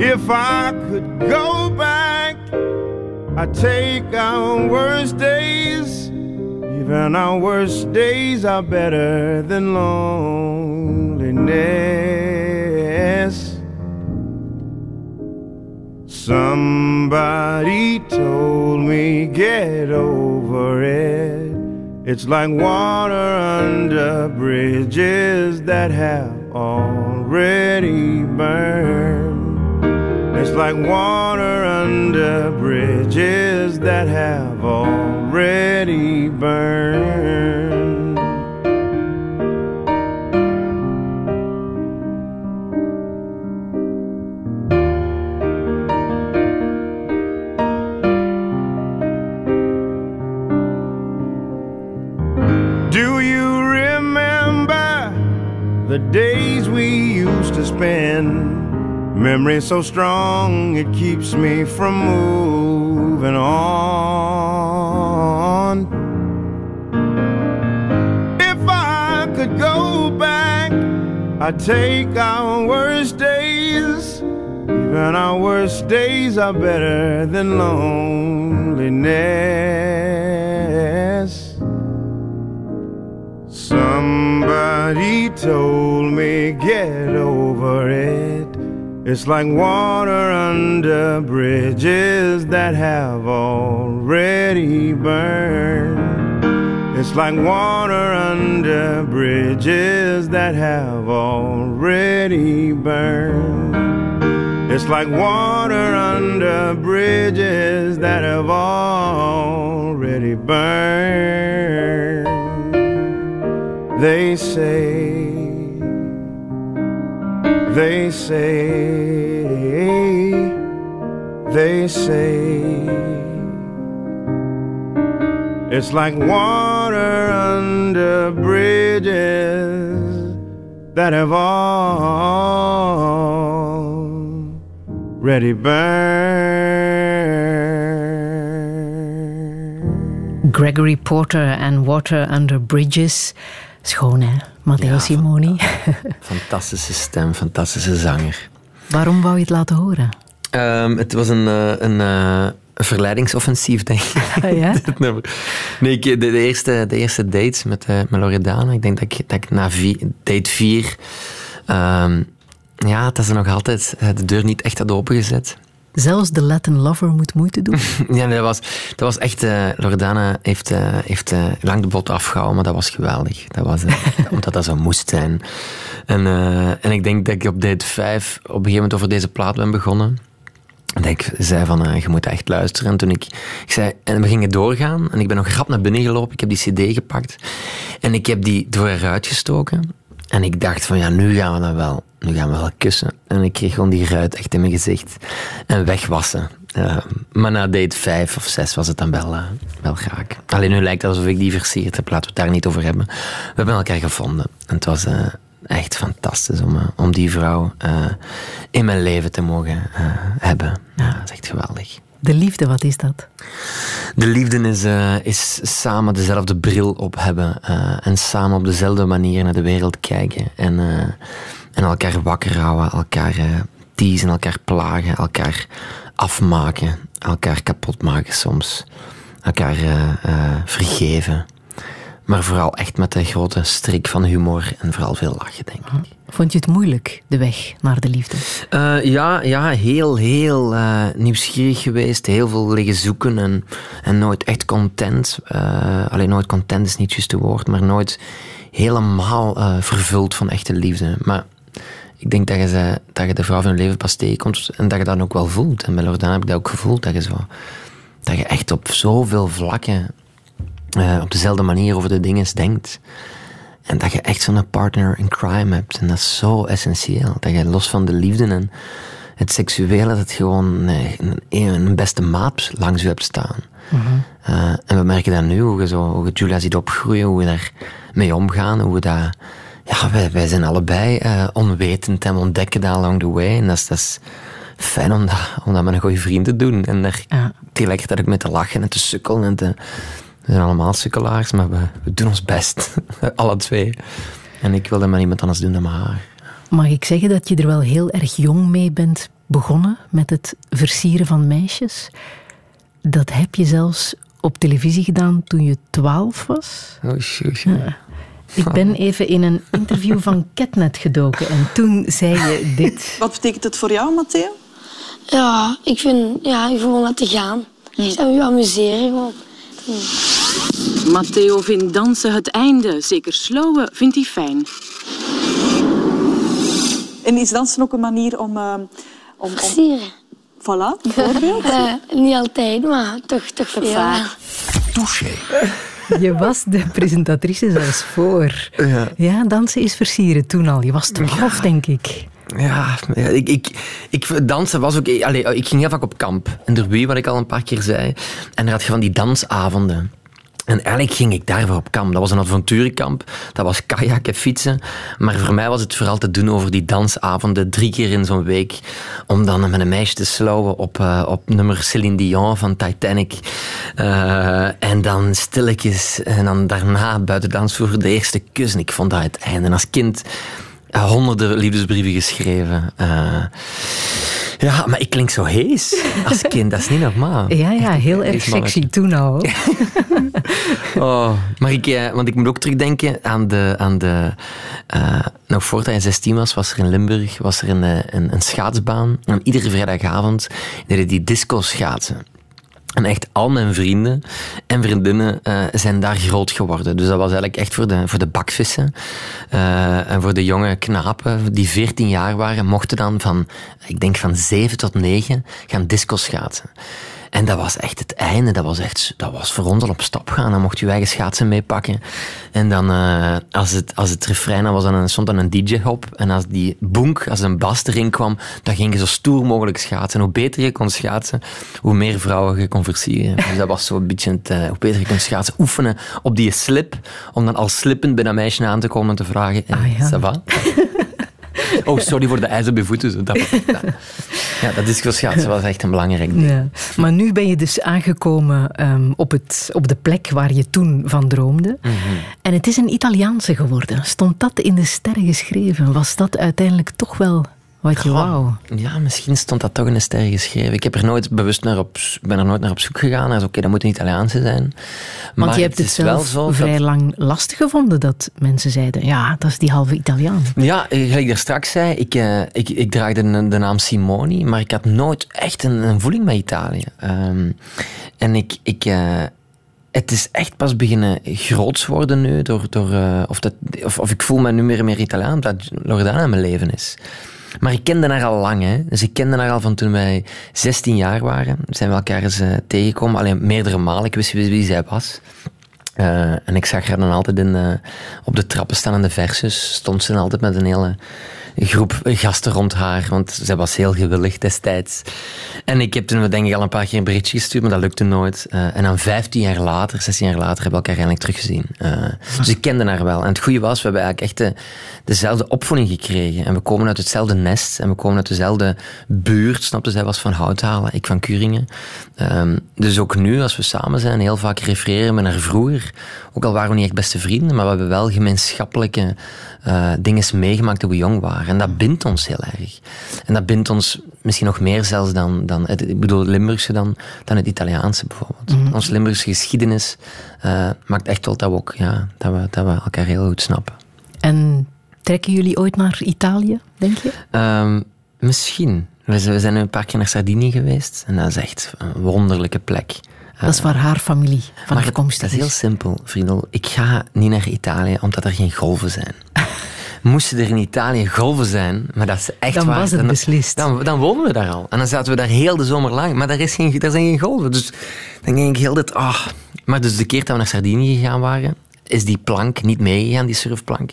If I could go back, I'd take our worst days. Even our worst days are better than loneliness. Somebody told me get over it. It's like water under bridges that have already burned. It's like water under bridges that have already burned. Days we used to spend? Memory so strong it keeps me from moving on. If I could go back, I'd take our worst days. Even our worst days are better than loneliness. Somebody told me get over it. It's like water under bridges that have already burned. It's like water under bridges that have already burned. It's like water under bridges that have already burned. They say, they say, they say, it's like water under bridges that have already burned. Gregory Porter and Water Under Bridges. Schoon, hè? Matteo Ja, Simoni. Fantastische stem, fantastische zanger. Waarom wou je het laten horen? Ehm, het was een, eh, een, eh, een verleidingsoffensief, denk ik. Ah, ja? Nee, ik- de, de, eerste, de eerste dates met, eh met Loredana, ik denk dat ik, dat ik na date 4, ja, dat ze nog altijd de deur niet echt had opengezet. Zelfs de Latin lover moet moeite doen. Ja, nee, dat, was, dat was echt... eh Loredana heeft, eh, heeft eh, lang de bot afgehouden, maar dat was geweldig. Dat was, omdat dat zo moest zijn. En, en ik denk dat ik op date 5 op een gegeven moment over deze plaat ben begonnen. En dat ik zei van, je moet echt luisteren. En toen ik, ik zei, en we gingen doorgaan. En ik ben nog grap naar binnen gelopen. Ik heb die cd gepakt. En ik heb die door eruit gestoken. En ik dacht van, ja, nu gaan we dan wel. Nu gaan we wel kussen. En ik kreeg gewoon die ruit echt in mijn gezicht. En wegwassen. Maar na date 5 of 6 was het dan wel, eh, wel raak. Alleen nu lijkt het alsof ik die versierd heb. Laten we het daar niet over hebben. We hebben elkaar gevonden. En het was eh, echt fantastisch om, eh, om die vrouw in mijn leven te mogen hebben. Ja, dat is echt geweldig. De liefde, wat is dat? De liefde is, eh, is samen dezelfde bril op hebben eh, en samen op dezelfde manier naar de wereld kijken. En, eh, en elkaar wakker houden, elkaar teasen, elkaar plagen, elkaar afmaken, elkaar kapot maken soms. Elkaar vergeven. Maar vooral echt met een grote strik van humor en vooral veel lachen, denk ik. Vond je het moeilijk, de weg naar de liefde? Eh, ja, ja, heel, heel eh, nieuwsgierig geweest. Heel veel liggen zoeken en, en nooit echt content. Eh, alleen nooit content is niet juist het woord, maar nooit helemaal vervuld van echte liefde. Maar ik denk dat je, ze, dat je de vrouw van je leven pas tegenkomt en dat je dat ook wel voelt. En bij Loredana heb ik dat ook gevoeld, dat je, zo, dat je echt op zoveel vlakken eh, op dezelfde manier over de dingen denkt. En dat je echt zo'n partner in crime hebt. En dat is zo essentieel. Dat je los van de liefde en het seksuele, dat het gewoon een, een beste maat langs je hebt staan. Eh, en we merken dat nu, hoe je, zo, hoe je Julia ziet opgroeien, hoe we daar mee omgaan, hoe we dat... Ja, wij, wij zijn allebei eh, onwetend en we ontdekken dat along the way. En dat is, dat is fijn om dat, om dat met een goede vriend te doen. En daar Ja. tegelijkertijd ook mee te lachen en te sukkelen en te... We zijn allemaal sukkelaars, maar we, we doen ons best. Alle twee. En ik wilde maar niemand anders doen dan maar haar. Mag ik zeggen dat je er wel heel erg jong mee bent begonnen met het versieren van meisjes? Dat heb je zelfs op televisie gedaan toen je twaalf was. Oei, oei, oei. Ik ben even in een interview van Catnet gedoken en toen zei je dit. Wat betekent het voor jou, Matteo? Ja, ik vind ja, gewoon laten gaan. Echt aan je amuseren gewoon. Matteo vindt dansen het einde. Zeker slowen vindt hij fijn. En is dansen ook een manier om... eh, om, om... Versieren. Voilà, bijvoorbeeld. Eh, niet altijd, maar toch, toch veel. vaak. Touché. Je was de presentatrice zelfs voor. Ja. Ja, dansen is versieren toen al. Je was twaalf, denk ik. Ja, ja, ik, ik, ik, dansen was ook... Allee, ik ging heel vaak op kamp. In Derby, wat ik al een paar keer zei. En daar had je van die dansavonden. En eigenlijk ging ik daarvoor op kamp. Dat was een avonturenkamp. Dat was kajakken, fietsen. Maar voor mij was het vooral te doen over die dansavonden. Drie keer in zo'n week. Om dan met een meisje te slowen op, eh, op nummer Céline Dion van Titanic. Eh, en dan stilletjes. En dan daarna buiten dansvloer de eerste kus. En ik vond dat het einde. En als kind ja, honderden liefdesbrieven geschreven. Eh, ja, maar ik klink zo hees als kind. Dat is niet normaal. Ja, ja, heel erg sexy toen al. Oh, maar ik, eh, want ik moet ook terugdenken aan de... Aan de eh, nog voordat hij 16 was, was er in Limburg was er een, eh, een, een schaatsbaan. En iedere vrijdagavond deden die disco schaatsen. En echt al mijn vrienden en vriendinnen eh, zijn daar groot geworden. Dus dat was eigenlijk echt voor de, voor de bakvissen. Eh, en voor de jonge knapen die 14 jaar waren, mochten dan van, ik denk van 7 tot 9 gaan disco schaatsen. En dat was echt het einde. Dat was, echt, dat was voor ons al op stap gaan. Dan mocht je eigen schaatsen meepakken. En dan, eh, als, het, als het refrein dan was, dan stond dan een DJ op. En als die boenk, als een bas erin kwam, dan ging je zo stoer mogelijk schaatsen. En hoe beter je kon schaatsen, hoe meer vrouwen je kon versieren. Dus dat was zo een beetje het, eh, hoe beter je kon schaatsen. Oefenen op die slip, om dan al slippend bij dat meisje aan te komen en te vragen, Ah, ja. ça va? Oh, sorry voor de ijzer je voeten. Zo, Dat, ja. dat schaatsen was echt een belangrijk ding. Ja. Maar nu ben je dus aangekomen ehm, op, het, op de plek waar je toen van droomde. Mhm. En het is een Italiaanse geworden. Stond dat in de sterren geschreven? Was dat uiteindelijk toch wel wat je wou? Ja, misschien stond dat toch in de sterren geschreven. Ik heb er nooit bewust naar op, ben er nooit naar op zoek gegaan. Dus oké, dat moet een Italiaanse zijn. Want maar je hebt het, is wel zelf zo dat- vrij lang lastig gevonden dat mensen zeiden, ja, dat is die halve Italiaan. Ja, gelijk ik daar straks zei, ik, eh, ik, ik draagde de, de naam Simoni, maar ik had nooit echt een, een voeling met Italië. Ehm, en ik... ik eh, het is echt pas beginnen groots worden nu, door, door, eh, of, dat, of, of ik voel me nu meer en meer Italiaan, omdat Loredana in mijn leven is. Maar ik kende haar al lang. Hè. Dus ik kende haar al van toen wij 16 jaar waren. Zijn we elkaar eens eh, tegengekomen. Alleen meerdere malen. Ik wist wie, zij was. Eh, en ik zag haar dan altijd in, eh, op de trappen staan in de versus. Stond ze dan altijd met een hele groep gasten rond haar. Want zij was heel gewillig destijds. En ik heb toen denk ik al een paar keer een berichtje gestuurd, maar dat lukte nooit. Eh, en dan 15 jaar later, 16 jaar later, hebben we elkaar eindelijk teruggezien. Eh, dus ik kende haar wel. En het goede was, we hebben eigenlijk echt de, dezelfde opvoeding gekregen. En we komen uit hetzelfde nest. En we komen uit dezelfde buurt. Snapte zij was van Houthalen, ik van Kuringen. Ehm, dus ook nu, als we samen zijn, heel vaak refereren we naar vroeger. Ook al waren we niet echt beste vrienden, maar we hebben wel gemeenschappelijke eh dingen meegemaakt toen we jong waren. En dat bindt ons heel erg. En dat bindt ons misschien nog meer zelfs dan, dan het, ik bedoel het Limburgse dan, dan het Italiaanse bijvoorbeeld. Mhm. Onze Limburgse geschiedenis eh, maakt echt wel dat we, ook, ja, dat, we, dat we elkaar heel goed snappen. En trekken jullie ooit naar Italië, denk je? Ehm, misschien. We zijn, een paar keer naar Sardinië geweest. En dat is echt een wonderlijke plek. Dat is waar haar familie van maar afkomstig dat is heel simpel, vriendel. Ik ga niet naar Italië omdat er geen golven zijn. Moesten er in Italië golven zijn, maar dat is echt Dan waar. was het beslist. Dan, dan wonen we daar al. En dan zaten we daar heel de zomer lang. Maar daar, is geen, daar zijn geen golven. Dus dan denk ik heel dit... ah. Maar dus de keer dat we naar Sardinië gegaan waren, is die plank niet meegegaan, die surfplank.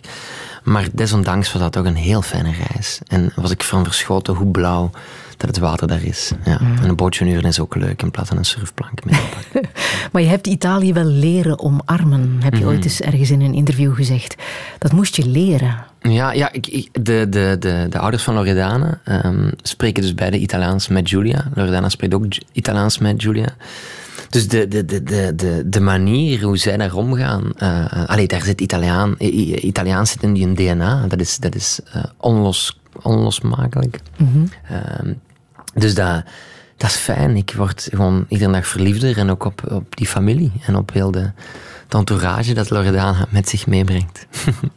Maar desondanks was dat toch een heel fijne reis. En was ik van verschoten hoe blauw dat het water daar is. Ja. Mm. En een bootje een uur is ook leuk in plaats van een surfplank. mee. Maar je hebt Italië wel leren omarmen, heb je Mhm. ooit eens ergens in een interview gezegd. Dat moest je leren. Ja, ja ik, ik- de, de, de, de ouders van Loredana ehm, spreken dus beide Italiaans met Giulia. Loredana spreekt ook Italiaans met Giulia. Dus de, de, de, de, de, de manier hoe zij daar omgaan... eh allee, daar zit Italiaan, Italiaans zit in die DNA. Dat is, dat is eh, onlos, onlosmakelijk. Ehm, dus dat, dat is fijn. Ik word gewoon iedere dag verliefder. En ook op, op die familie. En op heel de, het entourage dat Loredana met zich meebrengt.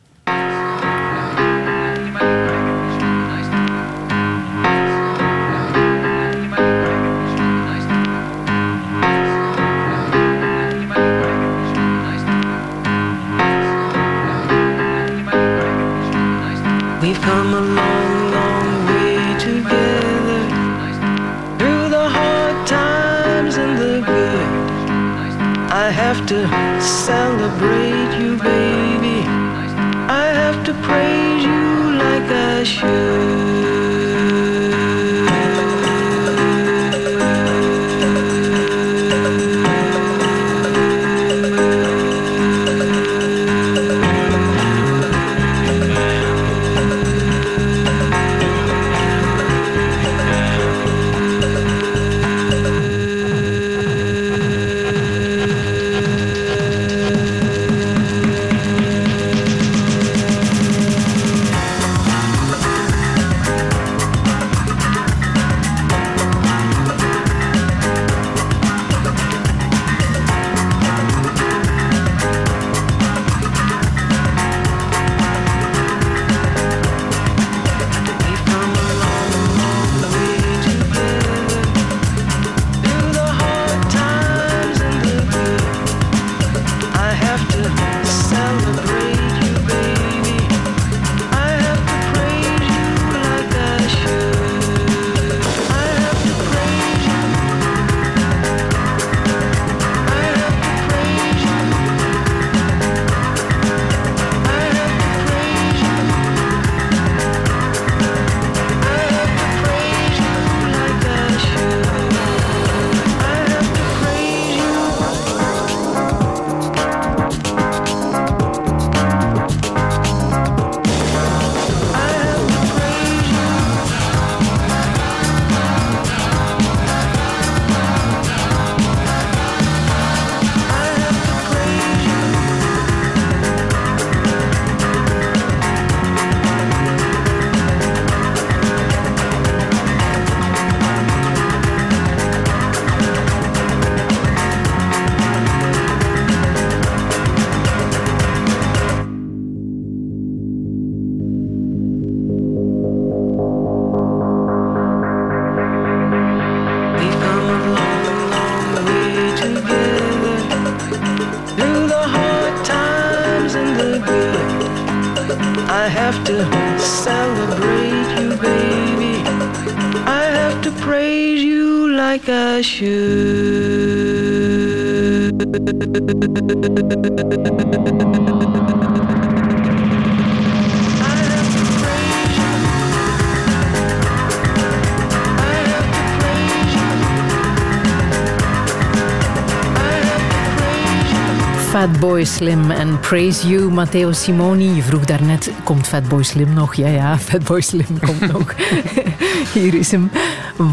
Slim en Praise You, Matteo Simoni. Je vroeg daarnet, komt Fatboy Slim nog? Ja, ja, Fatboy Slim komt nog. Hier is hem.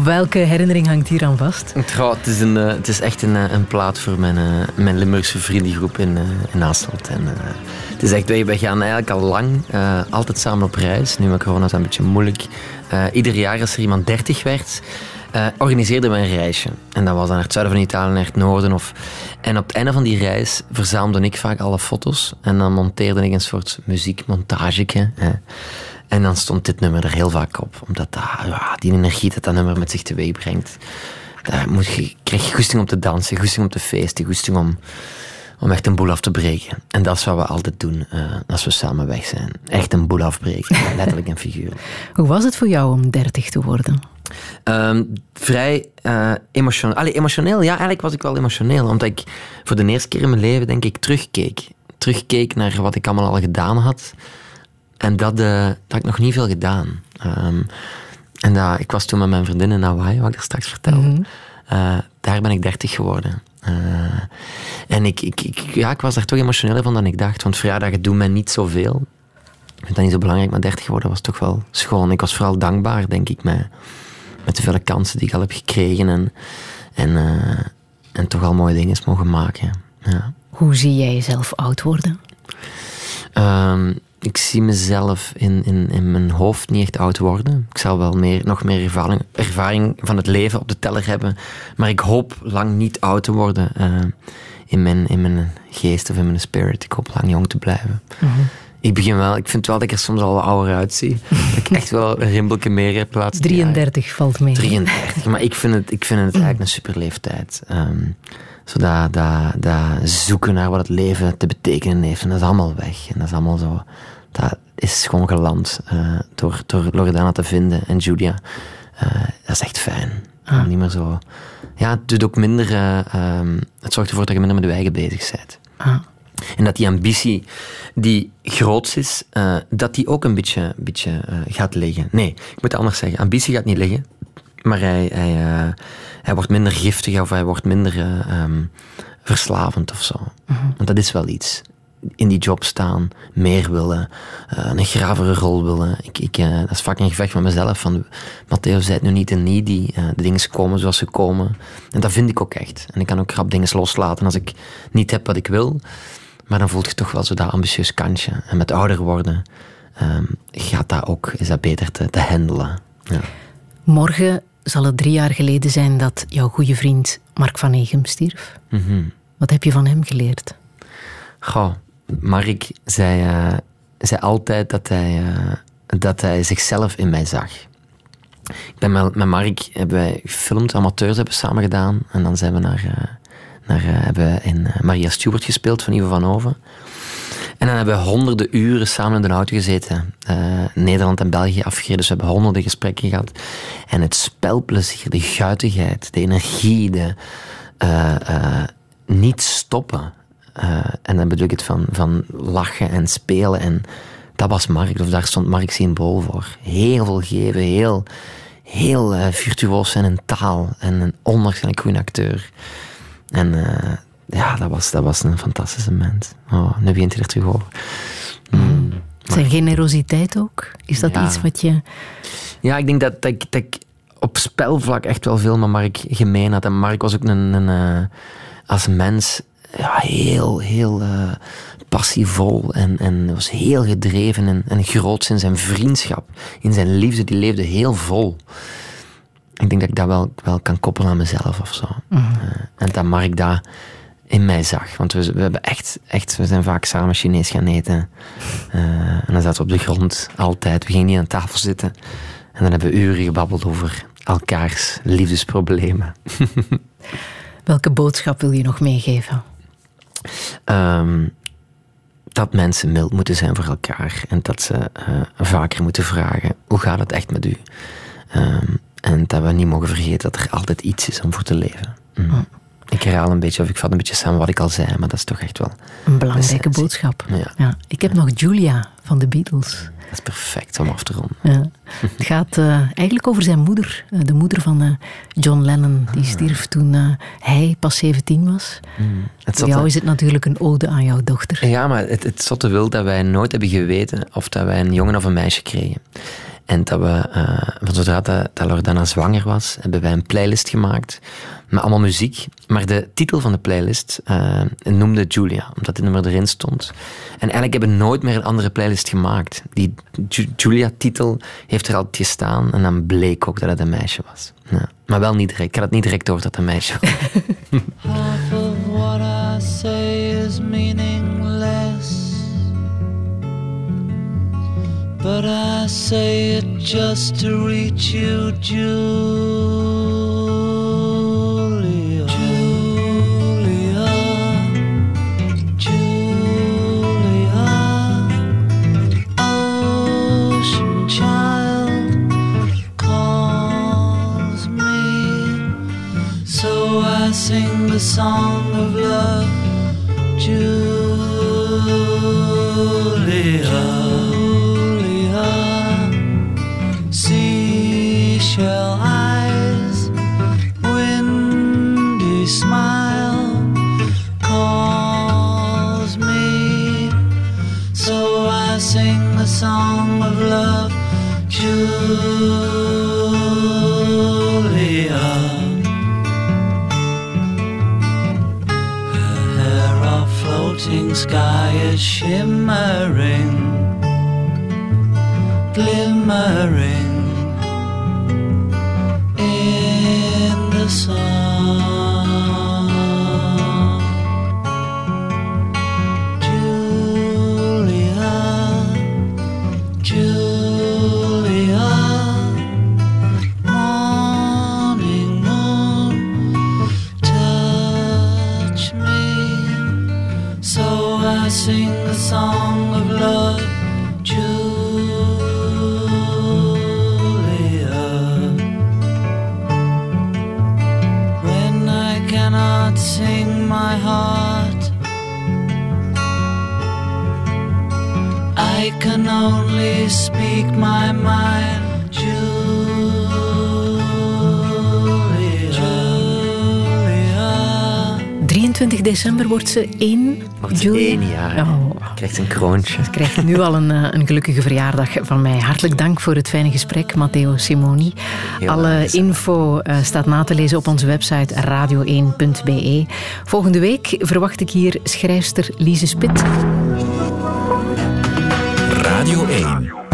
Welke herinnering hangt hier aan vast? Het, is een, eh, het is echt een, eh, een plaat voor mijn, eh, mijn Limburgse vriendengroep in, in Hasselt. En, het is echt, wij, gaan eigenlijk al lang altijd samen op reis. Nu met corona is het een beetje moeilijk. Ieder jaar als er iemand 30 werd, eh, organiseerden we een reisje. En dat was dan naar het zuiden van Italië, naar het noorden. Of... En op het einde van die reis verzamelde ik vaak alle foto's. En dan monteerde ik een soort muziekmontageke. En dan stond dit nummer er heel vaak op. Omdat dat, ja, die energie dat dat nummer met zich teweeg brengt. Daar moet je, krijg je goesting om te dansen, goesting om te feesten, goesting om, om echt een boel af te breken. En dat is wat we altijd doen eh, als we samen weg zijn. Echt een boel afbreken, letterlijk en figuurlijk. Hoe was het voor jou om 30 te worden? Ehm, vrij eh, emotioneel. Allee, emotioneel, ja, eigenlijk was ik wel emotioneel. Omdat ik voor de eerste keer in mijn leven, denk ik, terugkeek. Terugkeek naar wat ik allemaal al gedaan had. En dat, eh, dat had ik nog niet veel gedaan. Ehm, en dat, ik was toen met mijn vriendin in Hawaii, wat ik er straks vertelde. Eh, daar ben ik 30 geworden. En ik, ik, ik, ja, ik was daar toch emotioneler van dan ik dacht. Want verjaardagen doen mij niet zoveel. Ik vind dat niet zo belangrijk, maar 30 geworden was toch wel schoon. Ik was vooral dankbaar, denk ik, met, met de vele kansen die ik al heb gekregen. En, en, eh, en toch al mooie dingen is mogen maken. Ja. Hoe zie jij jezelf oud worden? Ehm, ik zie mezelf in, in, in mijn hoofd niet echt oud worden. Ik zal wel meer, nog meer ervaring, ervaring van het leven op de teller hebben. Maar ik hoop lang niet oud te worden eh, in, mijn, in mijn geest of in mijn spirit. Ik hoop lang jong te blijven. Ik begin wel, ik vind wel dat ik er soms al wat ouder uitzie. dat ik echt wel een rimpelje meer heb laatst. 33 valt mee. 33, maar ik vind het, ik vind het eigenlijk een super leeftijd. Ehm zo dat, dat, dat zoeken naar wat het leven te betekenen heeft. En dat is allemaal weg. En dat is allemaal zo... Dat is gewoon geland eh, door, door Loredana te vinden en Julia. Eh, dat is echt fijn. Om niet meer zo... Ja, het doet ook minder... eh, ehm, het zorgt ervoor dat je minder met je eigen bezig bent. Ah. En dat die ambitie die groots is, eh, dat die ook een beetje, beetje eh, gaat liggen. Nee, ik moet het anders zeggen. Ambitie gaat niet liggen, maar hij, hij, eh, hij wordt minder giftig of hij wordt minder ehm, verslavend of zo. Want dat is wel iets. In die job staan, meer willen, een gravere rol willen. Ik, ik, dat is vaak een gevecht met mezelf. Van, Matteo zei het nu niet en niet, die, de dingen komen zoals ze komen. En dat vind ik ook echt. En ik kan ook grap dingen loslaten als ik niet heb wat ik wil. Maar dan voelt je toch wel zo dat ambitieus kantje. En met ouder worden ehm, gaat dat ook, is dat beter te, te handelen. Ja. Morgen zal het drie jaar geleden zijn dat jouw goede vriend Mark van Egem stierf. Mhm. Wat heb je van hem geleerd? Goh, Mark zei, eh, zei altijd dat hij, eh, dat hij zichzelf in mij zag. Ik ben met, met Mark hebben wij gefilmd, amateurs hebben we samen gedaan. En dan zijn we naar, eh, naar, eh, hebben we in eh, Maria Stewart gespeeld van Ivo van Hoven. En dan hebben we honderden uren samen in de auto gezeten. eh, Nederland en België afgereden. Dus we hebben honderden gesprekken gehad. En het spelplezier, de guitigheid, de energie, de niet stoppen. En dan bedoel ik het van, van lachen en spelen. En dat was Mark, of daar stond Mark symbool voor. Heel veel geven, heel, heel virtuoos zijn in taal. En een onwaarschijnlijk goede acteur. En eh, ja, dat was, dat was een fantastische mens. Oh, nu begint hij er terug over. Mm. Zijn generositeit ook? Is dat Ja. iets wat je... Ja, ik denk dat, dat, ik, dat ik op spelvlak echt wel veel met Mark gemeen had. En Mark was ook een, een eh, als mens ja, heel, heel eh, passievol en, en was heel gedreven en, en groots in zijn vriendschap, in zijn liefde. Die leefde heel vol. Ik denk dat ik dat wel, wel kan koppelen aan mezelf of zo. Mhm. Eh, en dat Mark dat in mij zag. Want we, we, hebben echt, echt, we zijn vaak samen Chinees gaan eten. Eh, en dan zaten we op de grond, altijd. We gingen niet aan tafel zitten. En dan hebben we uren gebabbeld over elkaars liefdesproblemen. Welke boodschap wil je nog meegeven? Ehm, dat mensen mild moeten zijn voor elkaar. En dat ze eh, vaker moeten vragen, hoe gaat het echt met u? Ehm, en dat we niet mogen vergeten dat er altijd iets is om voor te leven. Mm. Ik herhaal een beetje, of ik vat een beetje samen wat ik al zei, maar dat is toch echt wel... Een belangrijke boodschap. Ja, Ja. Ik heb nog Julia van de Beatles. dat is perfect om af te ronden. Ja. Het gaat eh, eigenlijk over zijn moeder, eh, de moeder van eh, John Lennon. Die stierf toen hij pas 17 was. Het Voor jou is het natuurlijk een ode aan jouw dochter. Ja, maar het, het zotte wil dat wij nooit hebben geweten of dat wij een jongen of een meisje kregen. En dat we, eh, van zodra dat, dat Loredana zwanger was, hebben wij een playlist gemaakt met allemaal muziek. Maar de titel van de playlist eh, noemde Julia, omdat dit nummer erin stond. En eigenlijk hebben we nooit meer een andere playlist gemaakt. Die Ju- Julia-titel heeft er altijd gestaan en dan bleek ook dat het een meisje was. Ja. Maar wel niet direct. Ik had het niet direct door dat het een meisje was. Half of what I say is meaningless. But I say it just to reach you, Julia. Julia. Julia. Ocean child calls me. So I sing the song of love, Julia. Seashell eyes, windy smile calls me. So I sing the song of love, Julia. Her hair of floating sky is shimmering, glimmering can only speak my mind, Julia. 23 december wordt ze één. Wordt ze Julia. één jaar. Oh. Krijgt een kroontje. Krijgt nu al een, eh, een gelukkige verjaardag van mij. Hartelijk dank voor het fijne gesprek, Matteo Simoni. Heel Alle info eh, staat na te lezen op onze website radio1.be. Volgende week verwacht ik hier schrijfster Lise Spit. Radio 1.